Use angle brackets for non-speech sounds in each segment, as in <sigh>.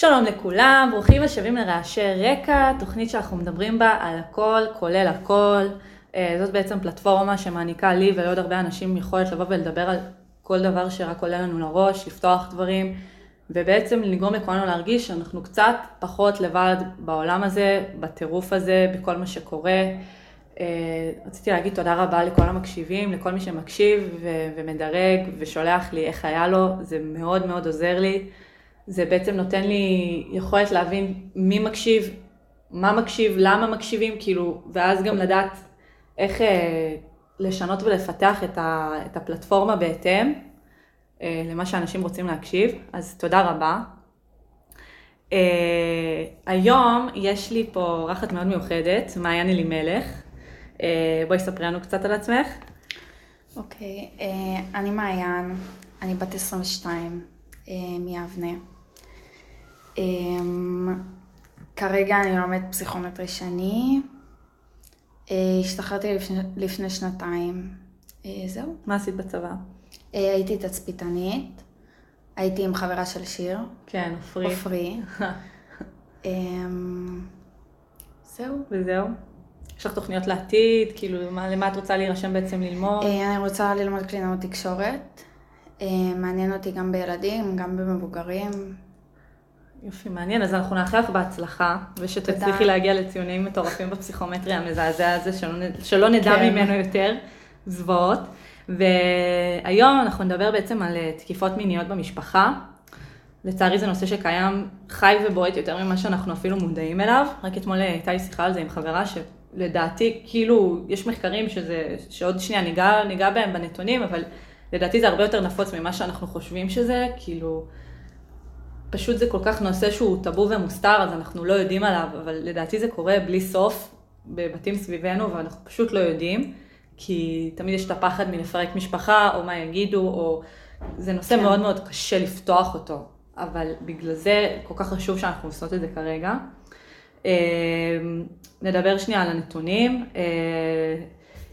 שלום לכולם, ברוכים השבים לרעשי רקע, תוכנית שאנחנו מדברים בה על הכל, כולל הכל. אה, זאת בעצם פלטפורמה שמעניקה לי ולעוד הרבה אנשים יכולת לבוא ולדבר על כל דבר שרק עולה לנו לראש, לפתוח דברים, ובעצם לגרום לכולנו להרגיש שאנחנו קצת פחות לבד בעולם הזה, בטירוף הזה, בכל מה שקורה. אה, רציתי להגיד תודה רבה לכל המקשיבים, לכל מי שמקשיב ו- ומדרג ושולח לי איך היה לו, זה מאוד מאוד עוזר לי. זה בעצם נותן לי יכולת להבין מי מקשיב, מה מקשיב, למה מקשיבים, כאילו, ואז גם לדעת איך אה, לשנות ולפתח את, ה, את הפלטפורמה בהתאם אה, למה שאנשים רוצים להקשיב, אז תודה רבה. אה, היום יש לי פה אורחת מאוד מיוחדת, מעיין אלימלך. אה, בואי ספרי לנו קצת על עצמך. אוקיי, uh, אני מעיין, אני בת 22 uh, מיבנה. Um, כרגע אני לומדת פסיכומטרי שני. Uh, השתחררתי לפני, לפני שנתיים. Uh, זהו. מה עשית בצבא? Uh, הייתי תצפיתנית. הייתי עם חברה של שיר. כן, עופרי. עופרי. um, <laughs> זהו. וזהו? יש לך תוכניות לעתיד? כאילו, מה, למה את רוצה להירשם בעצם ללמוד? אני רוצה ללמוד קלינאות תקשורת. מעניין אותי גם בילדים, גם במבוגרים. יופי, מעניין. אז אנחנו נאחל לך בהצלחה, ושתצליחי להגיע לציונים מטורפים בפסיכומטרי המזעזע הזה, שלא, שלא נדע כן. ממנו יותר זוועות. והיום אנחנו נדבר בעצם על אה, תקיפות מיניות במשפחה. לצערי זה נושא שקיים חי ובועט יותר ממה שאנחנו אפילו מודעים אליו. רק אתמול אה, הייתה לי שיחה על זה עם חברה שלדעתי, כאילו, יש מחקרים שזה, שעוד שנייה ניגע, ניגע בהם בנתונים, אבל לדעתי זה הרבה יותר נפוץ ממה שאנחנו חושבים שזה, כאילו, פשוט זה כל כך נושא שהוא טאבו ומוסתר, אז אנחנו לא יודעים עליו, אבל לדעתי זה קורה בלי סוף בבתים סביבנו, ואנחנו פשוט לא יודעים, כי תמיד יש את הפחד מלפרק משפחה, או מה יגידו, או... זה נושא כן. מאוד מאוד קשה לפתוח אותו, אבל בגלל זה כל כך חשוב שאנחנו עושות את זה כרגע. אה, נדבר שנייה על הנתונים.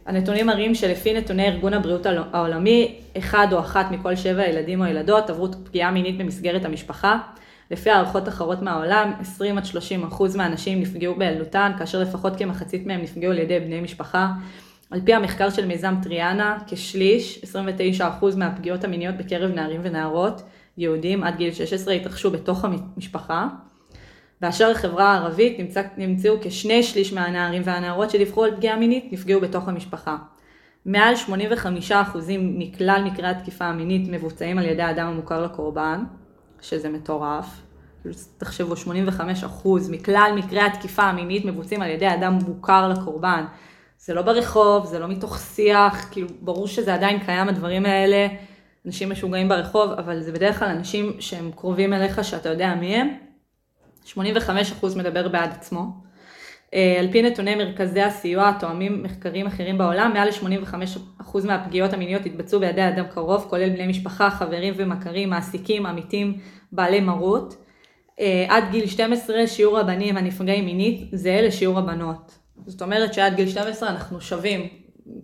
הנתונים מראים שלפי נתוני ארגון הבריאות העולמי, אחד או אחת מכל שבע ילדים או ילדות עברו פגיעה מינית במסגרת המשפחה. לפי הערכות אחרות מהעולם, 20 עד 30 אחוז מהנשים נפגעו בילדותן, כאשר לפחות כמחצית מהם נפגעו על ידי בני משפחה. על פי המחקר של מיזם טריאנה, כשליש, 29 אחוז מהפגיעות המיניות בקרב נערים ונערות יהודים עד גיל 16 התרחשו בתוך המשפחה. באשר לחברה הערבית נמצא, נמצאו כשני שליש מהנערים והנערות שדיווחו על פגיעה מינית נפגעו בתוך המשפחה. מעל 85% מכלל מקרי התקיפה המינית מבוצעים על ידי אדם המוכר לקורבן, שזה מטורף. תחשבו, 85% מכלל מקרי התקיפה המינית מבוצעים על ידי אדם מוכר לקורבן. זה לא ברחוב, זה לא מתוך שיח, כאילו ברור שזה עדיין קיים הדברים האלה, אנשים משוגעים ברחוב, אבל זה בדרך כלל אנשים שהם קרובים אליך שאתה יודע מי הם, 85% מדבר בעד עצמו. אה, על פי נתוני מרכזי הסיוע התואמים מחקרים אחרים בעולם, מעל ל-85% מהפגיעות המיניות התבצעו בידי אדם קרוב, כולל בני משפחה, חברים ומכרים, מעסיקים, עמיתים, בעלי מרות. אה, עד גיל 12 שיעור הבנים הנפגעים מינית זהה לשיעור הבנות. זאת אומרת שעד גיל 12 אנחנו שווים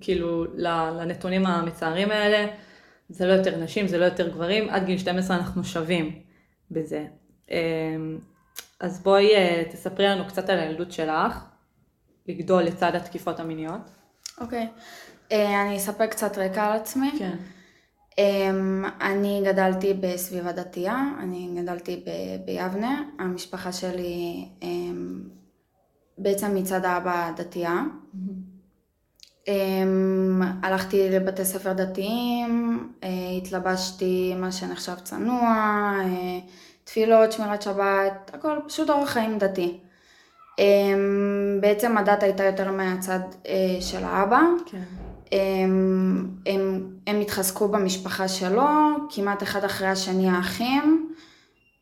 כאילו לנתונים המצערים האלה, זה לא יותר נשים, זה לא יותר גברים, עד גיל 12 אנחנו שווים בזה. אז בואי אה, תספרי לנו קצת על הילדות שלך, לגדול לצד התקיפות המיניות. אוקיי, okay. אה, אני אספר קצת רקע על עצמי. כן. Um, אני גדלתי בסביבה דתייה, אני גדלתי ב- ביבנה, המשפחה שלי um, בעצם מצד האבא דתייה. Mm-hmm. Um, הלכתי לבתי ספר דתיים, uh, התלבשתי מה שנחשב צנוע, uh, תפילות, שמירת שבת, הכל פשוט אורח חיים דתי. אמ, בעצם הדת הייתה יותר מהצד אה, של האבא. כן. הם, הם, הם התחזקו במשפחה שלו, כמעט אחד אחרי השני האחים,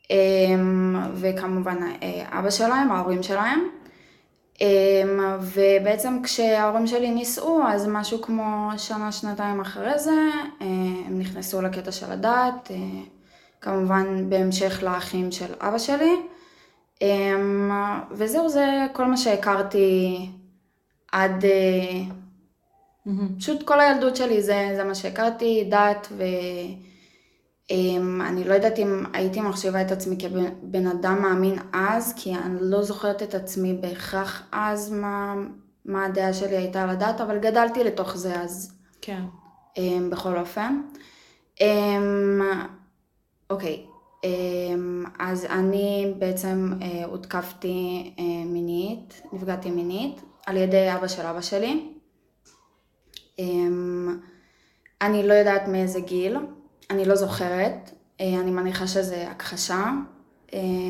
אמ, וכמובן אה, אבא שלהם, ההורים שלהם. ובעצם כשההורים שלי נישאו, אז משהו כמו שנה, שנתיים אחרי זה, אה, הם נכנסו לקטע של הדת. כמובן בהמשך לאחים של אבא שלי. אמ, וזהו, זה כל מה שהכרתי עד... Mm-hmm. פשוט כל הילדות שלי זה, זה מה שהכרתי, דת ו... אמ, אני לא יודעת אם הייתי מחשיבה את עצמי כבן אדם מאמין אז, כי אני לא זוכרת את עצמי בהכרח אז מה, מה הדעה שלי הייתה על הדת, אבל גדלתי לתוך זה אז. כן. אמ, בכל אופן. אוקיי, אז אני בעצם אה, הותקפתי אה, מינית, נפגעתי מינית, על ידי אבא של אבא שלי. אני לא יודעת מאיזה גיל, אני לא זוכרת, אה, אני מניחה שזה הכחשה.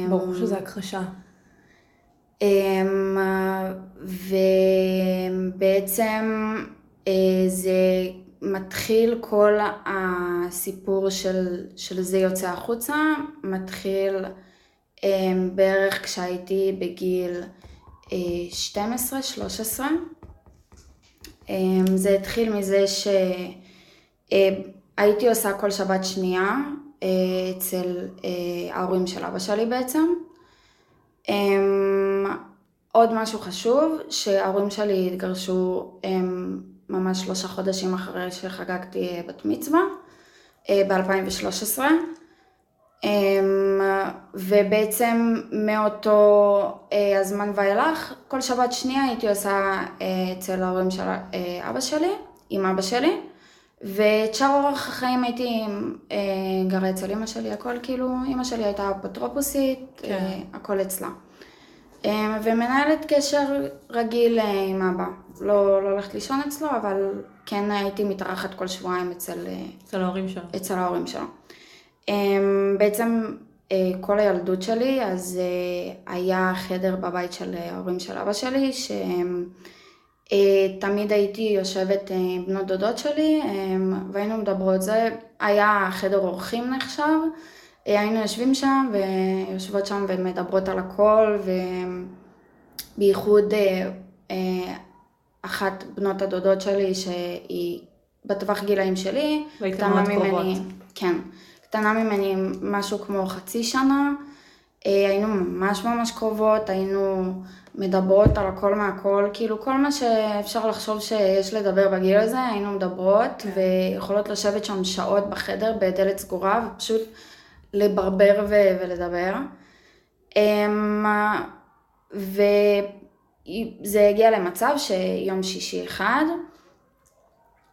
ברור שזה הכחשה. ובעצם זה מתחיל כל הסיפור של, של זה יוצא החוצה, מתחיל אה, בערך כשהייתי בגיל 12-13. זה התחיל מזה ש... הייתי עושה כל שבת שנייה אה, אצל אה, ההורים של אבא שלי בעצם. אמ, עוד משהו חשוב, שההורים שלי התגרשו אמ, ממש שלושה חודשים אחרי שחגגתי אה, בת מצווה, ב-2013. אמ, ובעצם מאותו הזמן ואילך, כל שבת שנייה הייתי עושה אצל ההורים של אבא שלי, עם אבא שלי. ואת שאר אורח החיים הייתי אה, גרה אצל אמא שלי, הכל כאילו, אמא שלי הייתה אפוטרופוסית, כן. אה, הכל אצלה. אה, ומנהלת קשר רגיל אה, עם אבא. לא, לא הולכת לישון אצלו, אבל כן הייתי מתארחת כל שבועיים אצל... אה, אצל ההורים שלו. אצל ההורים שלו. אה, בעצם אה, כל הילדות שלי, אז אה, היה חדר בבית של ההורים של אבא שלי, שהם... אה, תמיד הייתי יושבת עם בנות דודות שלי אה, והיינו מדברות, זה היה חדר אורחים נחשב, היינו יושבים שם ויושבות שם ומדברות על הכל ובייחוד אחת בנות הדודות שלי שהיא בטווח גילאים שלי, קטנה ממני, כן, קטנה ממני משהו כמו חצי שנה, היינו ממש ממש קרובות, היינו מדברות על הכל מהכל, כאילו כל מה שאפשר לחשוב שיש לדבר בגיל הזה, היינו מדברות כן. ויכולות לשבת שם שעות בחדר בדלת סגורה ופשוט לברבר ו- ולדבר. אמ, וזה הגיע למצב שיום שישי אחד,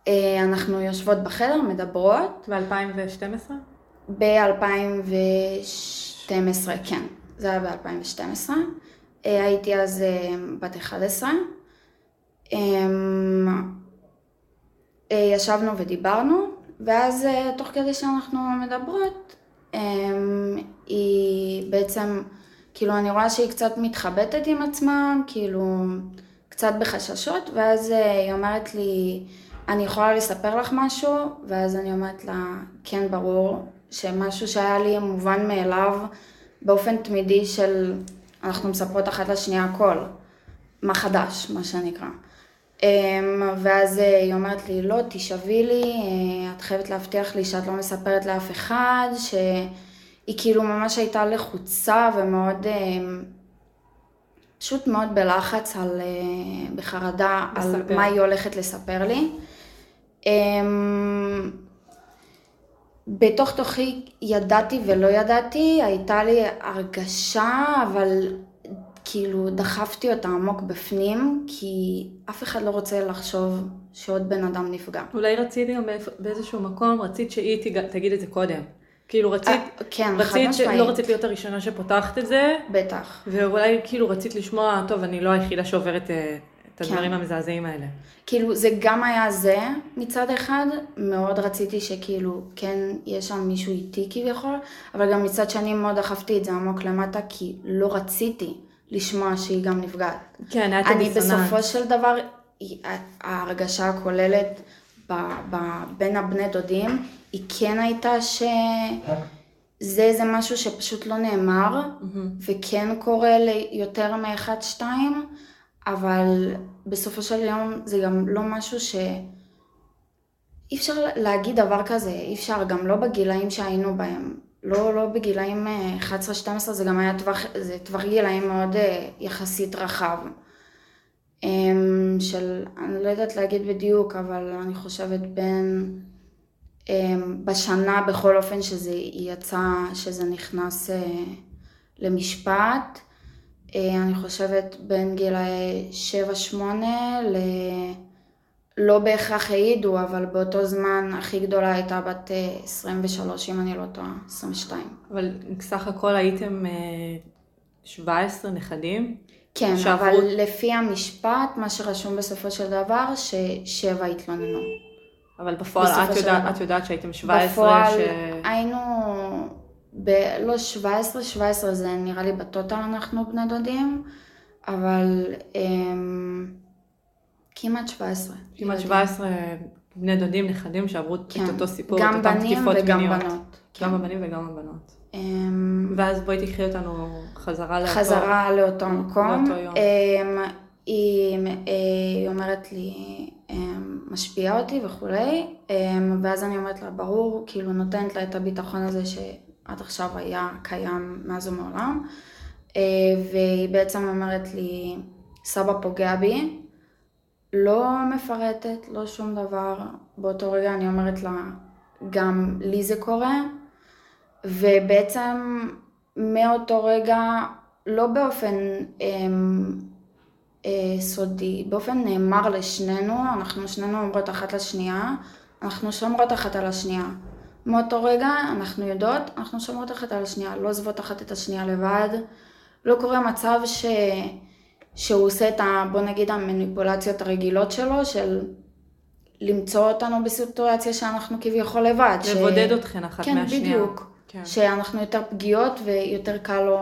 אה, אנחנו יושבות בחדר, מדברות. ב-2012? ב-2012, כן. זה היה ב-2012. אה, הייתי אז אה, בת 11. אמ, ישבנו ודיברנו, ואז תוך כדי שאנחנו מדברות, אמ, היא בעצם, כאילו אני רואה שהיא קצת מתחבטת עם עצמה, כאילו קצת בחששות, ואז היא אומרת לי, אני יכולה לספר לך משהו? ואז אני אומרת לה, כן, ברור, שמשהו שהיה לי מובן מאליו באופן תמידי של אנחנו מספרות אחת לשנייה הכל, מה חדש, מה שנקרא. אמ, ואז אה, היא אומרת לי, לא, תשאבי לי, אה, את חייבת להבטיח לי שאת לא מספרת לאף אחד, שהיא כאילו ממש הייתה לחוצה ומאוד, אה, פשוט מאוד בלחץ, על, בחרדה, לספר. על מה היא הולכת לספר לי. אמ, בתוך תוכי ידעתי ולא ידעתי, הייתה לי הרגשה, אבל כאילו דחפתי אותה עמוק בפנים, כי אף אחד לא רוצה לחשוב שעוד בן אדם נפגע. אולי רצית גם באיזשהו מקום, רצית שהיא תג... תגיד את זה קודם. כאילו רצית, 아, אה, כן, רצית ש... לא רצית להיות הראשונה שפותחת את זה. בטח. ואולי כאילו רצית לשמוע, טוב, אני לא היחידה שעוברת אה, את הדברים כן. המזעזעים האלה. כאילו זה גם היה זה מצד אחד, מאוד רציתי שכאילו כן יש שם מישהו איתי כביכול, אבל גם מצד שני מאוד דחפתי את זה עמוק למטה כי לא רציתי לשמוע שהיא גם נפגעת. כן, היה את אני בסופו של דבר, ההרגשה הכוללת ב, ב, בין הבני דודים, היא כן הייתה שזה איזה משהו שפשוט לא נאמר, mm-hmm. וכן קורה ליותר מאחד, שתיים. אבל בסופו של יום זה גם לא משהו ש... אי אפשר להגיד דבר כזה, אי אפשר, גם לא בגילאים שהיינו בהם. לא, לא בגילאים 11-12, אה, זה גם היה טווח, זה טווח גילאים מאוד אה, יחסית רחב. אמ, של, אני לא יודעת להגיד בדיוק, אבל אני חושבת בין בשנה בכל אופן שזה יצא, שזה נכנס אה, למשפט, אה, אני חושבת בין גילאי 7-8 ל... לא בהכרח העידו, אבל באותו זמן הכי גדולה הייתה בת 23, אם אני לא טועה, 22. אבל סך הכל הייתם 17 נכדים? כן, שעברו... אבל לפי המשפט, מה שרשום בסופו של דבר, ששבע התלוננו. אבל בפועל את יודעת, את יודעת שהייתם 17? בפועל ש... היינו, ב... לא 17, 17 זה נראה לי בטוטל אנחנו בני דודים, אבל הם... כמעט 17. כמעט 17 בני דודים, נכדים שעברו כן. את אותו סיפור, את אותן תקיפות מיניות. גם בנים וגם בנות. כן. גם הבנים וגם הבנות. אמ, ואז בואי תקחי אותנו חזרה לאותו... חזרה לאותו מקום. לאותו יום. אמ, היא, אה, היא אומרת לי, אמ, משפיעה אותי וכולי, ואז אני אומרת לה, ברור, כאילו נותנת לה את הביטחון הזה שעד עכשיו היה קיים מאז ומעולם, אה, והיא בעצם אומרת לי, סבא פוגע בי, לא מפרטת, לא שום דבר, באותו רגע אני אומרת לה, גם לי זה קורה, ובעצם מאותו רגע, לא באופן אמ, סודי, באופן נאמר לשנינו, אנחנו שנינו אומרות אחת לשנייה, אנחנו שומרות אחת על השנייה. מאותו רגע אנחנו יודעות, אנחנו שומרות אחת על השנייה, לא עוזבות אחת את השנייה לבד. לא קורה מצב ש... שהוא עושה את ה... בוא נגיד המניפולציות הרגילות שלו, של למצוא אותנו בסיטואציה שאנחנו כביכול לבד. לבודד ש... אתכן אחת כן, מהשנייה. כן, בדיוק. כן. שאנחנו יותר פגיעות ויותר קל לו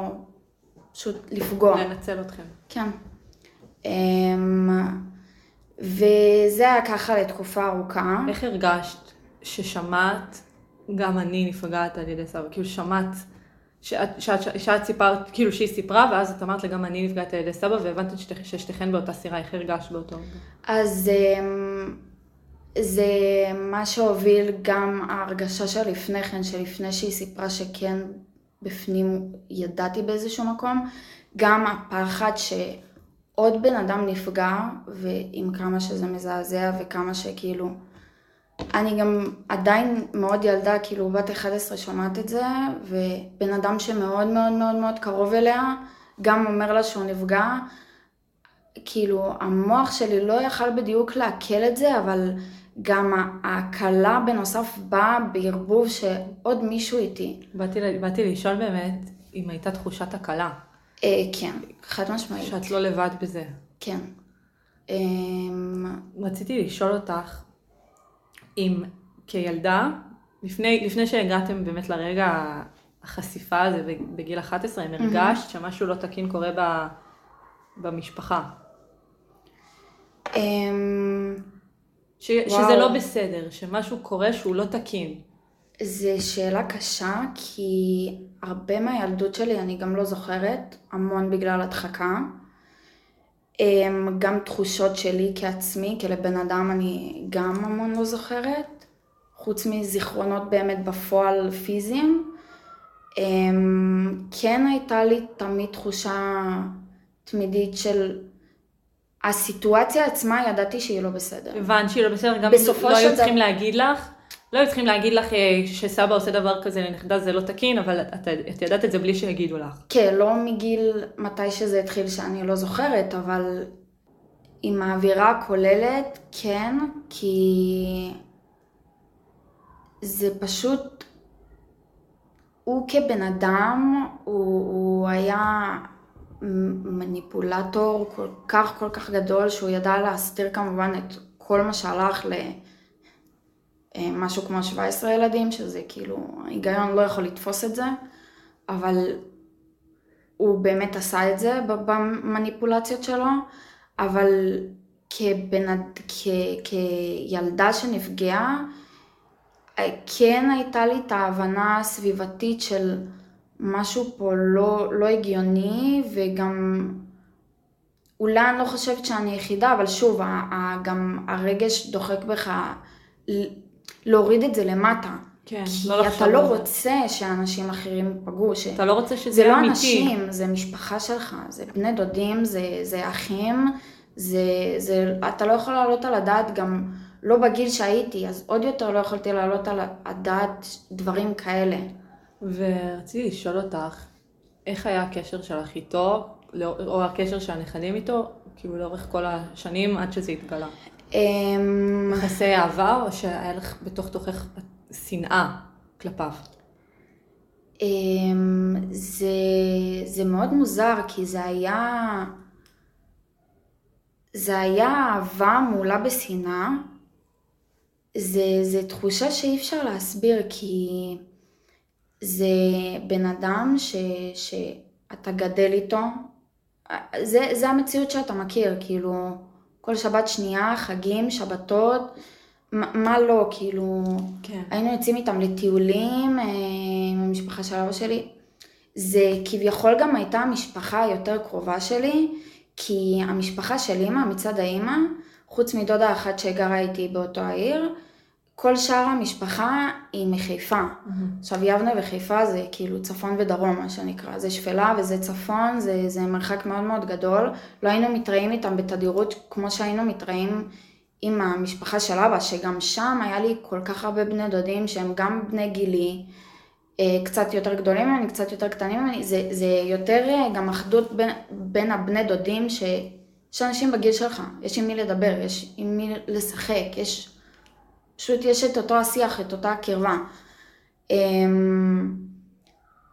פשוט לפגוע. לנצל אתכם. כן. אמ, וזה היה ככה לתקופה ארוכה. איך הרגשת ששמעת, גם אני נפגעת על ידי סבא, כאילו שמעת, שאת, שאת, שאת סיפרת, כאילו שהיא סיפרה, ואז את אמרת לה גם אני נפגעת על ידי סבא, והבנת ששתיכן באותה סירה, איך הרגשת באותו רגע? אז אמ, זה מה שהוביל גם ההרגשה של לפני כן, שלפני שהיא סיפרה שכן בפנים ידעתי באיזשהו מקום, גם הפחד שעוד בן אדם נפגע, ועם כמה שזה מזעזע וכמה שכאילו... אני גם עדיין מאוד ילדה, כאילו בת 11 שומעת את זה, ובן אדם שמאוד מאוד מאוד מאוד קרוב אליה, גם אומר לה שהוא נפגע, כאילו המוח שלי לא יכל בדיוק לעכל את זה, אבל גם ההקלה בנוסף באה בערבוב שעוד מישהו איתי. באתי, באתי לשאול באמת אם הייתה תחושת הקלה. אה, כן, חד משמעית. שאת לא לבד בזה. כן. אה, רציתי לשאול אותך אם כילדה, לפני, לפני שהגעתם באמת לרגע החשיפה הזה בגיל 11, אם הרגשת שמשהו לא תקין קורה ב, במשפחה. אמ, ש, שזה לא בסדר, שמשהו קורה שהוא לא תקין. זו שאלה קשה, כי הרבה מהילדות שלי אני גם לא זוכרת, המון בגלל הדחקה. אמ, גם תחושות שלי כעצמי, כלבן אדם אני גם המון לא זוכרת, חוץ מזיכרונות באמת בפועל פיזיים. אמ, כן הייתה לי תמיד תחושה תמידית של הסיטואציה עצמה ידעתי שהיא לא בסדר. הבנת שהיא לא בסדר, גם לא היו צריכים. להגיד לך, לא היו צריכים להגיד לך אה, שסבא עושה דבר כזה לנכדה זה לא תקין, אבל את, את ידעת את זה בלי שיגידו לך. כן, לא מגיל מתי שזה התחיל שאני לא זוכרת, אבל עם האווירה הכוללת, כן, כי זה פשוט, הוא כבן אדם, הוא, הוא היה מניפולטור כל כך כל כך גדול שהוא ידע להסתיר כמובן את כל מה שהלך למשהו כמו 17 ילדים, שזה כאילו, ההיגיון לא יכול לתפוס את זה, אבל הוא באמת עשה את זה במניפולציות שלו, אבל כבנ... כ... כילדה שנפגעה, כן הייתה לי את ההבנה הסביבתית של משהו פה לא, לא הגיוני וגם אולי אני לא חושבת שאני יחידה, אבל שוב, גם הרגש דוחק בך להוריד את זה למטה. כן, כי לא אתה לא רוצה שאנשים אחרים ייפגעו. ש... אתה לא רוצה שזה יהיה אמיתי. זה לא אנשים, זה משפחה שלך, זה בני דודים, זה, זה אחים, זה, זה, אתה לא יכול לעלות על הדעת גם לא בגיל שהייתי, אז עוד יותר לא יכולתי להעלות על הדעת דברים כאלה. ורציתי לשאול אותך, איך היה הקשר שלך איתו, לא, או הקשר של הנכדים איתו, כאילו לאורך כל השנים עד שזה התגלה? אמ, יחסי אהבה, או שהיה לך בתוך תוכך שנאה כלפיו? אמ, זה, זה מאוד מוזר, כי זה היה... זה היה אהבה מעולה בשנאה. זה, זה תחושה שאי אפשר להסביר, כי זה בן אדם ש, שאתה גדל איתו. זה, זה המציאות שאתה מכיר, כאילו, כל שבת שנייה, חגים, שבתות, מה לא, כאילו, כן. היינו יוצאים איתם לטיולים אה, עם המשפחה של אבא שלי. זה כביכול גם הייתה המשפחה היותר קרובה שלי, כי המשפחה של אימא, מצד האימא, חוץ מדודה אחת שגרה איתי באותו העיר, כל שאר המשפחה היא מחיפה. Mm-hmm. עכשיו יבנה וחיפה זה כאילו צפון ודרום מה שנקרא, זה שפלה וזה צפון, זה, זה מרחק מאוד מאוד גדול. לא היינו מתראים איתם בתדירות כמו שהיינו מתראים עם המשפחה של אבא, שגם שם היה לי כל כך הרבה בני דודים שהם גם בני גילי, אה, קצת יותר גדולים ממני, קצת יותר קטנים ממני, זה, זה יותר אה, גם אחדות בין, בין הבני דודים, שיש אנשים בגיל שלך, יש עם מי לדבר, יש עם מי לשחק, יש, פשוט יש את אותו השיח, את אותה קרבה. אמ,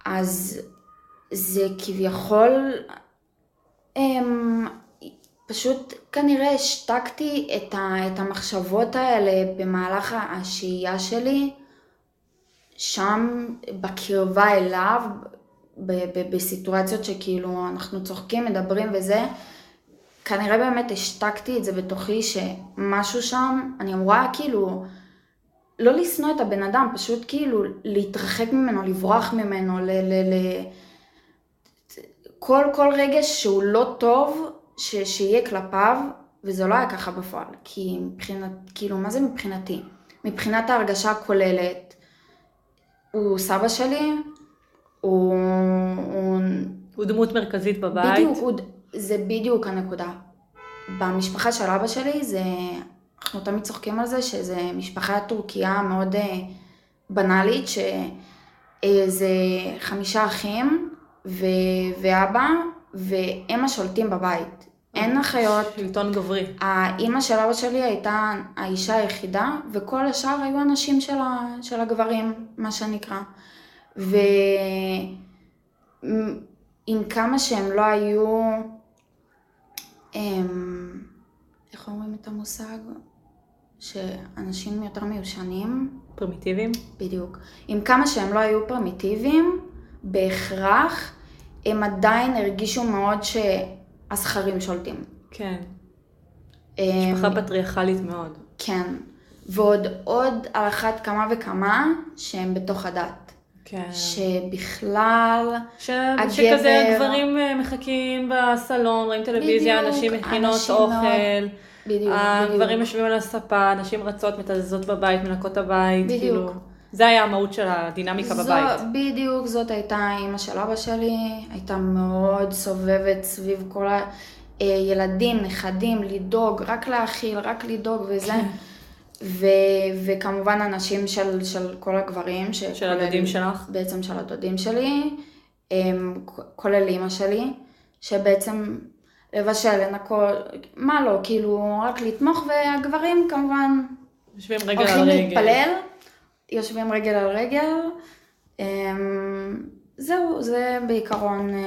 אז זה כביכול, אמ, פשוט כנראה השתקתי את, ה, את המחשבות האלה במהלך השהייה שלי, שם בקרבה אליו, ב, ב, בסיטואציות שכאילו אנחנו צוחקים, מדברים וזה, כנראה באמת השתקתי את זה בתוכי שמשהו שם, אני אמורה כאילו לא לשנוא את הבן אדם, פשוט כאילו להתרחק ממנו, לברוח ממנו, ל... ל, ל כל, כל רגש שהוא לא טוב, ש, שיהיה כלפיו, וזה לא היה ככה בפועל, כי מבחינת, כאילו, מה זה מבחינתי? מבחינת ההרגשה הכוללת, הוא סבא שלי, הוא... הוא, הוא דמות מרכזית בבית. בדיוק, הוא, זה בדיוק הנקודה. במשפחה של אבא שלי, זה, אנחנו תמיד צוחקים על זה, שזה משפחה טורקיה מאוד אה, בנאלית, שזה חמישה אחים ו, ואבא, והם השולטים בבית. אין אחיות. שלטון גברי. האימא של אבא שלי הייתה האישה היחידה, וכל השאר היו אנשים של, ה, של הגברים, מה שנקרא. ועם כמה שהם לא היו, איך אומרים את המושג? שאנשים יותר מיושנים. פרימיטיביים? בדיוק. עם כמה שהם לא היו פרימיטיביים, בהכרח הם עדיין הרגישו מאוד שהזכרים שולטים. כן. משפחה פטריארכלית מאוד. כן. ועוד עוד על אחת כמה וכמה שהם בתוך הדת. כן. שבכלל, ש... הגבר... שכזה גברים אה, מחכים בסלון, רואים טלוויזיה, בדיוק, אנשים מכינות אוכל. מאוד... בדיוק, הגברים בדיוק. יושבים על הספה, נשים רצות, מתזזות בבית, מנקות הבית. בדיוק. כאילו, זה היה המהות של הדינמיקה זו, בבית. בדיוק, זאת הייתה אימא של אבא שלי, הייתה מאוד סובבת סביב כל הילדים, נכדים, לדאוג, רק להאכיל, רק לדאוג וזה. ו, וכמובן אנשים של, של כל הגברים. של הדודים שלך? בעצם של הדודים שלי, הם, כולל אימא שלי, שבעצם לבשל, לנקות, מה לא, כאילו רק לתמוך, והגברים כמובן יושבים רגל על הולכים רגל. להתפלל, יושבים רגל על רגל. אמ, זהו, זה בעיקרון... אה,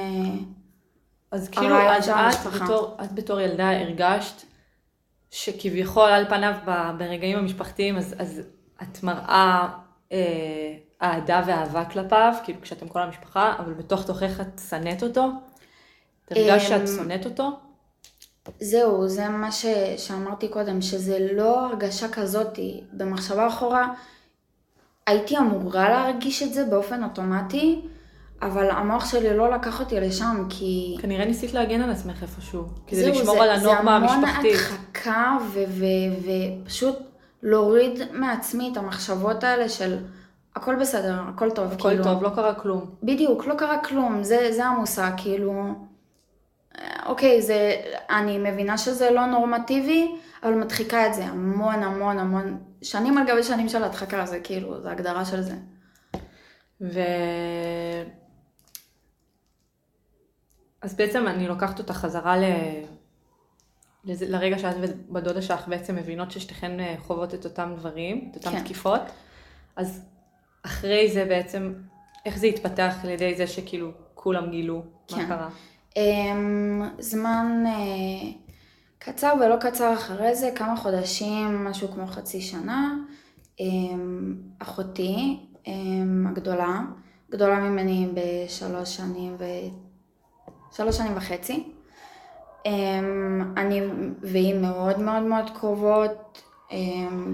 אז כאילו, אז את. בתור, את בתור ילדה הרגשת שכביכול על פניו ברגעים המשפחתיים, אז, אז את מראה אה, אהדה ואהבה כלפיו, כאילו כשאתם כל המשפחה, אבל בתוך תוכך את שנאת אותו? את הרגשת אמ, שאת שונאת אותו? זהו, זה מה ש... שאמרתי קודם, שזה לא הרגשה כזאתי. במחשבה אחורה, הייתי אמורה להרגיש את זה באופן אוטומטי, אבל המוח שלי לא לקח אותי לשם, כי... כנראה ניסית להגן על עצמך איפשהו, כדי זהו, לשמור זה, על הנורמה המשפחתית. זה המון הדחקה ופשוט להוריד מעצמי את המחשבות האלה של הכל בסדר, הכל טוב. הכל כאילו, טוב, לא קרה כלום. בדיוק, לא קרה כלום, זה, זה המושג, כאילו... אוקיי, זה, אני מבינה שזה לא נורמטיבי, אבל מדחיקה את זה המון המון המון, שנים על גבי שנים של הדחקה, זה כאילו, זה הגדרה של זה. ו... אז בעצם אני לוקחת אותה חזרה ל... לרגע שאת ובדודה שלך בעצם מבינות ששתיכן אה, חוות את אותם דברים, את אותם כן. תקיפות, אז אחרי זה בעצם, איך זה התפתח על ידי זה שכאילו כולם גילו כן. מה קרה? Um, זמן uh, קצר ולא קצר אחרי זה, כמה חודשים, משהו כמו חצי שנה, um, אחותי um, הגדולה, גדולה ממני בשלוש שנים ו... שלוש שנים וחצי. Um, אני והיא מאוד מאוד מאוד קרובות, um,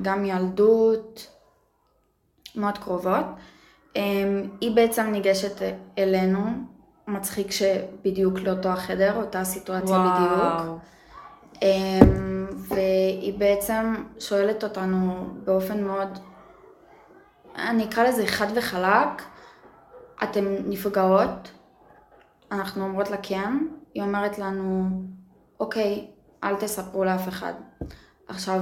גם ילדות, מאוד קרובות. Um, היא בעצם ניגשת אלינו מצחיק שבדיוק לאותו החדר, אותה סיטואציה וואו. בדיוק. אמ, והיא בעצם שואלת אותנו באופן מאוד, אני אקרא לזה חד וחלק, אתן נפגעות? אנחנו אומרות לה כן, היא אומרת לנו, אוקיי, אל תספרו לאף אחד. עכשיו,